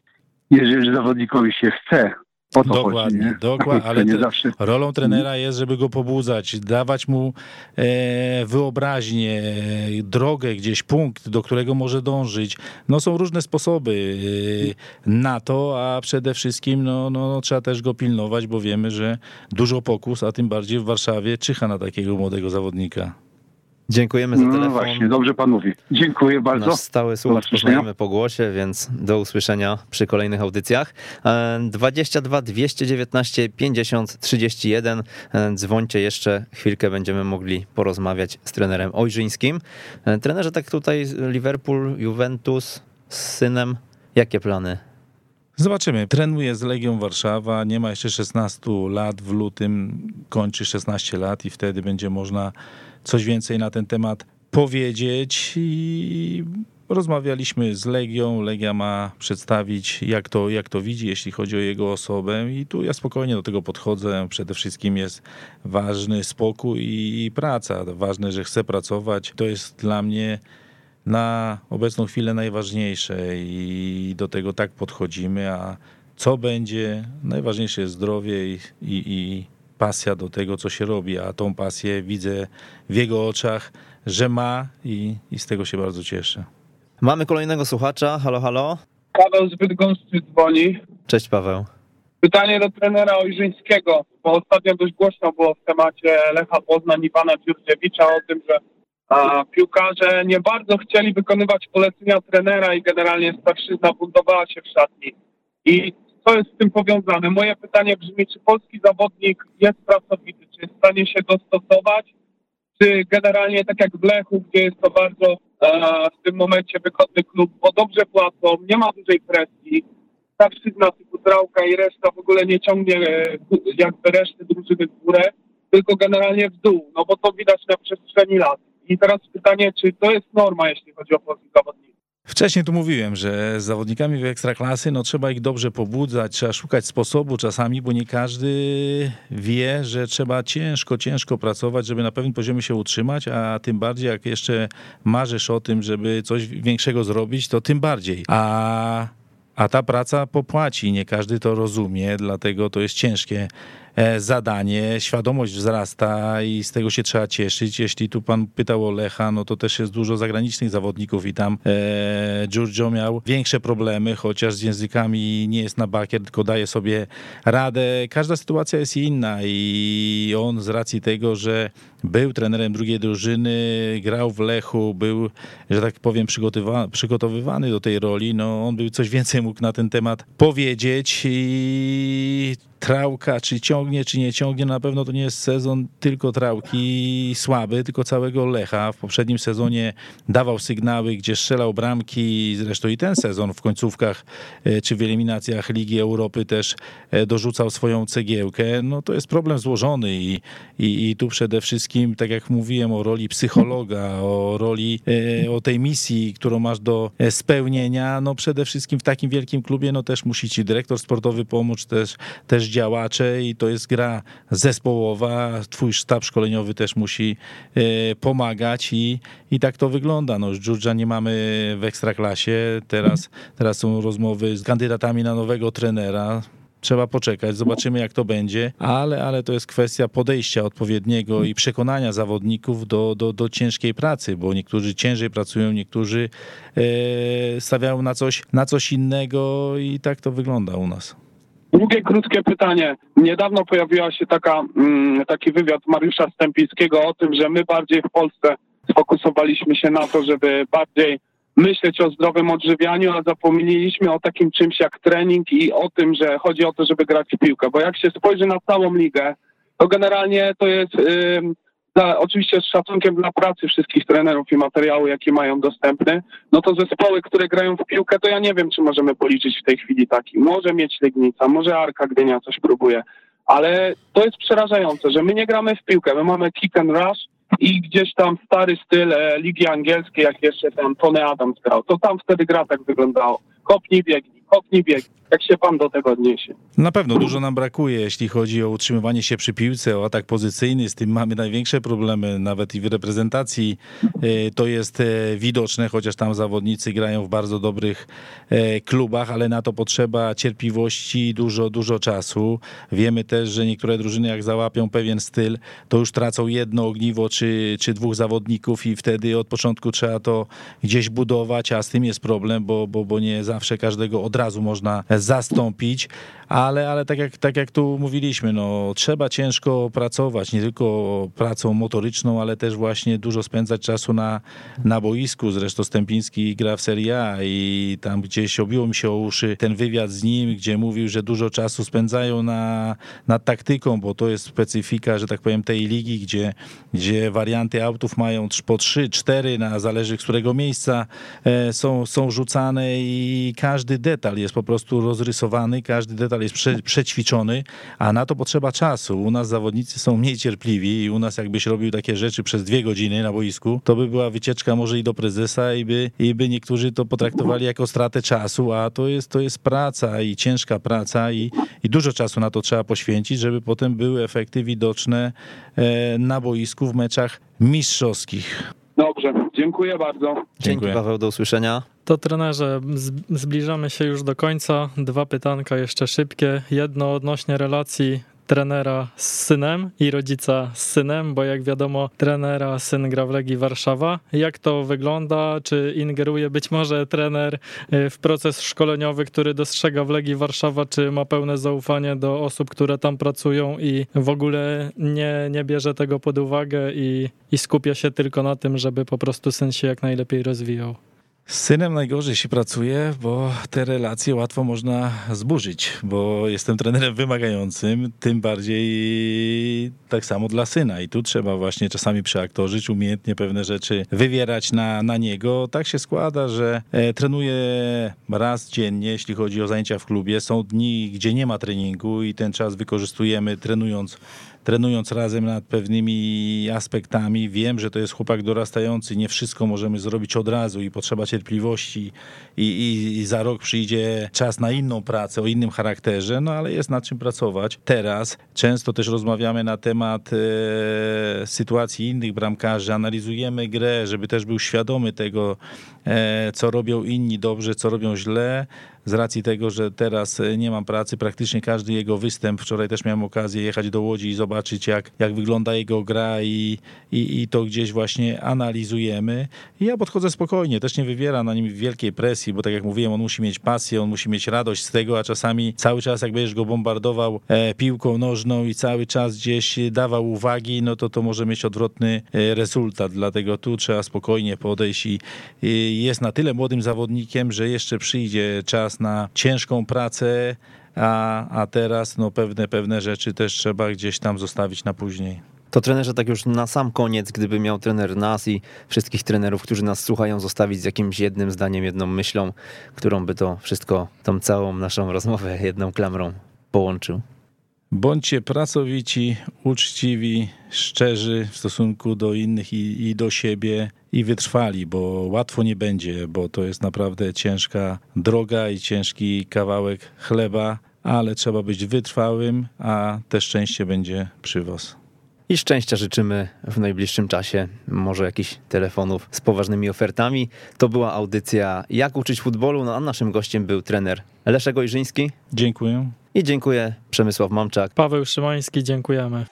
jeżeli zawodnikowi się chce o to dokładnie, chodzi, dokładnie, ale te, rolą trenera jest, żeby go pobudzać, dawać mu e, wyobraźnię, drogę, gdzieś punkt, do którego może dążyć. No są różne sposoby e, na to, a przede wszystkim no, no, no, trzeba też go pilnować, bo wiemy, że dużo pokus, a tym bardziej w Warszawie czyha na takiego młodego zawodnika. Dziękujemy za No telefon. właśnie, dobrze pan mówi. Dziękuję bardzo. Nasz stały słuchacz poznajemy po głosie, więc do usłyszenia przy kolejnych audycjach. E, 22 219 50 31. E, Dzwońcie jeszcze chwilkę, będziemy mogli porozmawiać z trenerem Ojrzyńskim. E, Trenerze, tak tutaj Liverpool, Juventus z synem. Jakie plany? Zobaczymy. Trenuje z Legią Warszawa, nie ma jeszcze 16 lat, w lutym kończy 16 lat i wtedy będzie można coś więcej na ten temat powiedzieć i rozmawialiśmy z Legią. Legia ma przedstawić, jak to, jak to widzi, jeśli chodzi o jego osobę i tu ja spokojnie do tego podchodzę. Przede wszystkim jest ważny spokój i praca. Ważne, że chce pracować. To jest dla mnie na obecną chwilę najważniejsze i do tego tak podchodzimy, a co będzie, najważniejsze jest zdrowie i, i, i pasja do tego, co się robi, a tą pasję widzę w jego oczach, że ma i, i z tego się bardzo cieszę. Mamy kolejnego słuchacza. Halo, halo. Paweł z Bydgoszczy dzwoni. Cześć Paweł. Pytanie do trenera Ojrzyńskiego, bo ostatnio dość głośno było w temacie Lecha Poznań i pana Dziurdziewicza o tym, że a, piłkarze nie bardzo chcieli wykonywać polecenia trenera i generalnie starszyzna buntowała się w szatni. I co jest z tym powiązane? Moje pytanie brzmi, czy polski zawodnik jest pracowity, czy jest w stanie się dostosować, czy generalnie tak jak w Lechu, gdzie jest to bardzo e, w tym momencie wygodny klub, bo dobrze płacą, nie ma dużej presji, starszyzna typu Trałka i reszta w ogóle nie ciągnie e, jakby reszty drużyny w górę, tylko generalnie w dół, no bo to widać na przestrzeni lat. I teraz pytanie, czy to jest norma, jeśli chodzi o polskich zawodników? Wcześniej tu mówiłem, że z zawodnikami w ekstraklasy no, trzeba ich dobrze pobudzać, trzeba szukać sposobu czasami, bo nie każdy wie, że trzeba ciężko, ciężko pracować, żeby na pewnym poziomie się utrzymać, a tym bardziej jak jeszcze marzysz o tym, żeby coś większego zrobić, to tym bardziej. A, a ta praca popłaci, nie każdy to rozumie, dlatego to jest ciężkie zadanie, świadomość wzrasta i z tego się trzeba cieszyć. Jeśli tu pan pytał o Lecha, no to też jest dużo zagranicznych zawodników i tam e, Giorgio miał większe problemy, chociaż z językami nie jest na bakier, tylko daje sobie radę. Każda sytuacja jest inna i on z racji tego, że był trenerem drugiej drużyny, grał w Lechu, był, że tak powiem, przygotowa- przygotowywany do tej roli, no on by coś więcej mógł na ten temat powiedzieć i Trałka, czy ciągnie, czy nie ciągnie, na pewno to nie jest sezon tylko Trałki słaby, tylko całego Lecha. W poprzednim sezonie dawał sygnały, gdzie strzelał bramki, zresztą i ten sezon w końcówkach, e, czy w eliminacjach Ligi Europy też e, dorzucał swoją cegiełkę. No to jest problem złożony i, i, i tu przede wszystkim, tak jak mówiłem, o roli psychologa, o roli, e, o tej misji, którą masz do spełnienia, no przede wszystkim w takim wielkim klubie, no też musi ci dyrektor sportowy pomóc, też, też działacze i to jest gra zespołowa, twój sztab szkoleniowy też musi e, pomagać i, i tak to wygląda. No, Georgia nie mamy w ekstraklasie, teraz, teraz są rozmowy z kandydatami na nowego trenera. Trzeba poczekać, zobaczymy jak to będzie, ale, ale to jest kwestia podejścia odpowiedniego i przekonania zawodników do, do, do ciężkiej pracy, bo niektórzy ciężej pracują, niektórzy e, stawiają na coś, na coś innego i tak to wygląda u nas. Drugie krótkie pytanie. Niedawno pojawiła się taka, mm, taki wywiad Mariusza Stępińskiego o tym, że my bardziej w Polsce sfokusowaliśmy się na to, żeby bardziej myśleć o zdrowym odżywianiu, a zapomnieliśmy o takim czymś jak trening i o tym, że chodzi o to, żeby grać w piłkę. Bo jak się spojrzy na całą ligę, to generalnie to jest ym, za, oczywiście z szacunkiem dla pracy wszystkich trenerów i materiału, jakie mają dostępny, no to zespoły, które grają w piłkę, to ja nie wiem, czy możemy policzyć w tej chwili taki. Może mieć Legnica, może Arka Gdynia coś próbuje, ale to jest przerażające, że my nie gramy w piłkę, my mamy kick and rush i gdzieś tam stary styl e, Ligi Angielskiej, jak jeszcze tam Tony Adams grał, to tam wtedy gra tak wyglądało. Kopnij, biegnij, kopnij, biegnij. Jak się pan do tego odniesie? Na pewno dużo nam brakuje, jeśli chodzi o utrzymywanie się przy piłce, o atak pozycyjny. Z tym mamy największe problemy, nawet i w reprezentacji e, to jest e, widoczne, chociaż tam zawodnicy grają w bardzo dobrych e, klubach, ale na to potrzeba cierpliwości dużo, dużo czasu. Wiemy też, że niektóre drużyny, jak załapią pewien styl, to już tracą jedno ogniwo czy, czy dwóch zawodników i wtedy od początku trzeba to gdzieś budować, a z tym jest problem, bo, bo, bo nie zawsze każdego od razu można zastąpić, ale, ale tak, jak, tak jak tu mówiliśmy, no, trzeba ciężko pracować, nie tylko pracą motoryczną, ale też właśnie dużo spędzać czasu na, na boisku. Zresztą Stępiński gra w Serie A i tam gdzieś obiło mi się o uszy ten wywiad z nim, gdzie mówił, że dużo czasu spędzają na, nad taktyką, bo to jest specyfika, że tak powiem, tej ligi, gdzie, gdzie warianty autów mają po 3, 4, na zależy z którego miejsca e, są, są rzucane i każdy detal jest po prostu rozrysowany, każdy detal jest prze, przećwiczony, a na to potrzeba czasu. U nas zawodnicy są mniej cierpliwi i u nas jakbyś robił takie rzeczy przez dwie godziny na boisku, to by była wycieczka może i do prezesa i by, i by niektórzy to potraktowali jako stratę czasu, a to jest, to jest praca i ciężka praca i, i dużo czasu na to trzeba poświęcić, żeby potem były efekty widoczne e, na boisku w meczach mistrzowskich. Dobrze, dziękuję bardzo. Dzięki Dziękuję. Paweł, do usłyszenia. To trenerze, zbliżamy się już do końca. Dwa pytanka jeszcze szybkie. Jedno odnośnie relacji trenera z synem i rodzica z synem, bo jak wiadomo, trenera syn gra w Legii Warszawa. Jak to wygląda? Czy ingeruje być może trener y, w proces szkoleniowy, który dostrzega w Legii Warszawa, czy ma pełne zaufanie do osób, które tam pracują i w ogóle nie, nie bierze tego pod uwagę i, i skupia się tylko na tym, żeby po prostu syn się jak najlepiej rozwijał? Z synem najgorzej się pracuje, bo te relacje łatwo można zburzyć, bo jestem trenerem wymagającym, tym bardziej tak samo dla syna. I tu trzeba właśnie czasami przeaktorzyć, umiejętnie pewne rzeczy wywierać na, na niego. Tak się składa, że e, trenuję raz dziennie, jeśli chodzi o zajęcia w klubie. Są dni, gdzie nie ma treningu i ten czas wykorzystujemy trenując trenując razem nad pewnymi aspektami. Wiem, że to jest chłopak dorastający, nie wszystko możemy zrobić od razu i potrzeba cierpliwości i, i, i za rok przyjdzie czas na inną pracę o innym charakterze, no ale jest nad czym pracować. Teraz często też rozmawiamy na temat e, sytuacji innych bramkarzy, analizujemy grę, żeby też był świadomy tego, e, co robią inni dobrze, co robią źle. Z racji tego, że teraz e, nie mam pracy, praktycznie każdy jego występ, wczoraj też miałem okazję jechać do Łodzi i zobaczyć, jak, jak wygląda jego gra i, i, i to gdzieś właśnie analizujemy. I ja podchodzę spokojnie, też nie wywiera na nim wielkiej presji, bo tak jak mówiłem, on musi mieć pasję, on musi mieć radość z tego, a czasami cały czas jak będziesz go bombardował e, piłką nożną i cały czas gdzieś dawał uwagi, no to to może mieć odwrotny e, rezultat. Dlatego tu trzeba spokojnie podejść i, i jest na tyle młodym zawodnikiem, że jeszcze przyjdzie czas na ciężką pracę, a, a teraz no pewne, pewne rzeczy też trzeba gdzieś tam zostawić na później. To trenerze, tak już na sam koniec, gdyby miał trener nas i wszystkich trenerów, którzy nas słuchają, zostawić z jakimś jednym zdaniem, jedną myślą, którą by to wszystko, tą całą naszą rozmowę jedną klamrą połączył. Bądźcie pracowici, uczciwi, szczerzy w stosunku do innych i, i do siebie i wytrwali, bo łatwo nie będzie, bo to jest naprawdę ciężka droga i ciężki kawałek chleba, ale trzeba być wytrwałym, a te szczęście będzie przy was. I szczęścia życzymy w najbliższym czasie. Może jakichś telefonów z poważnymi ofertami. To była audycja Jak uczyć futbolu, no a naszym gościem był trener Leszek Ojrzyński. Dziękuję. I dziękuję Przemysław Mamczak. Paweł Szymański, dziękujemy.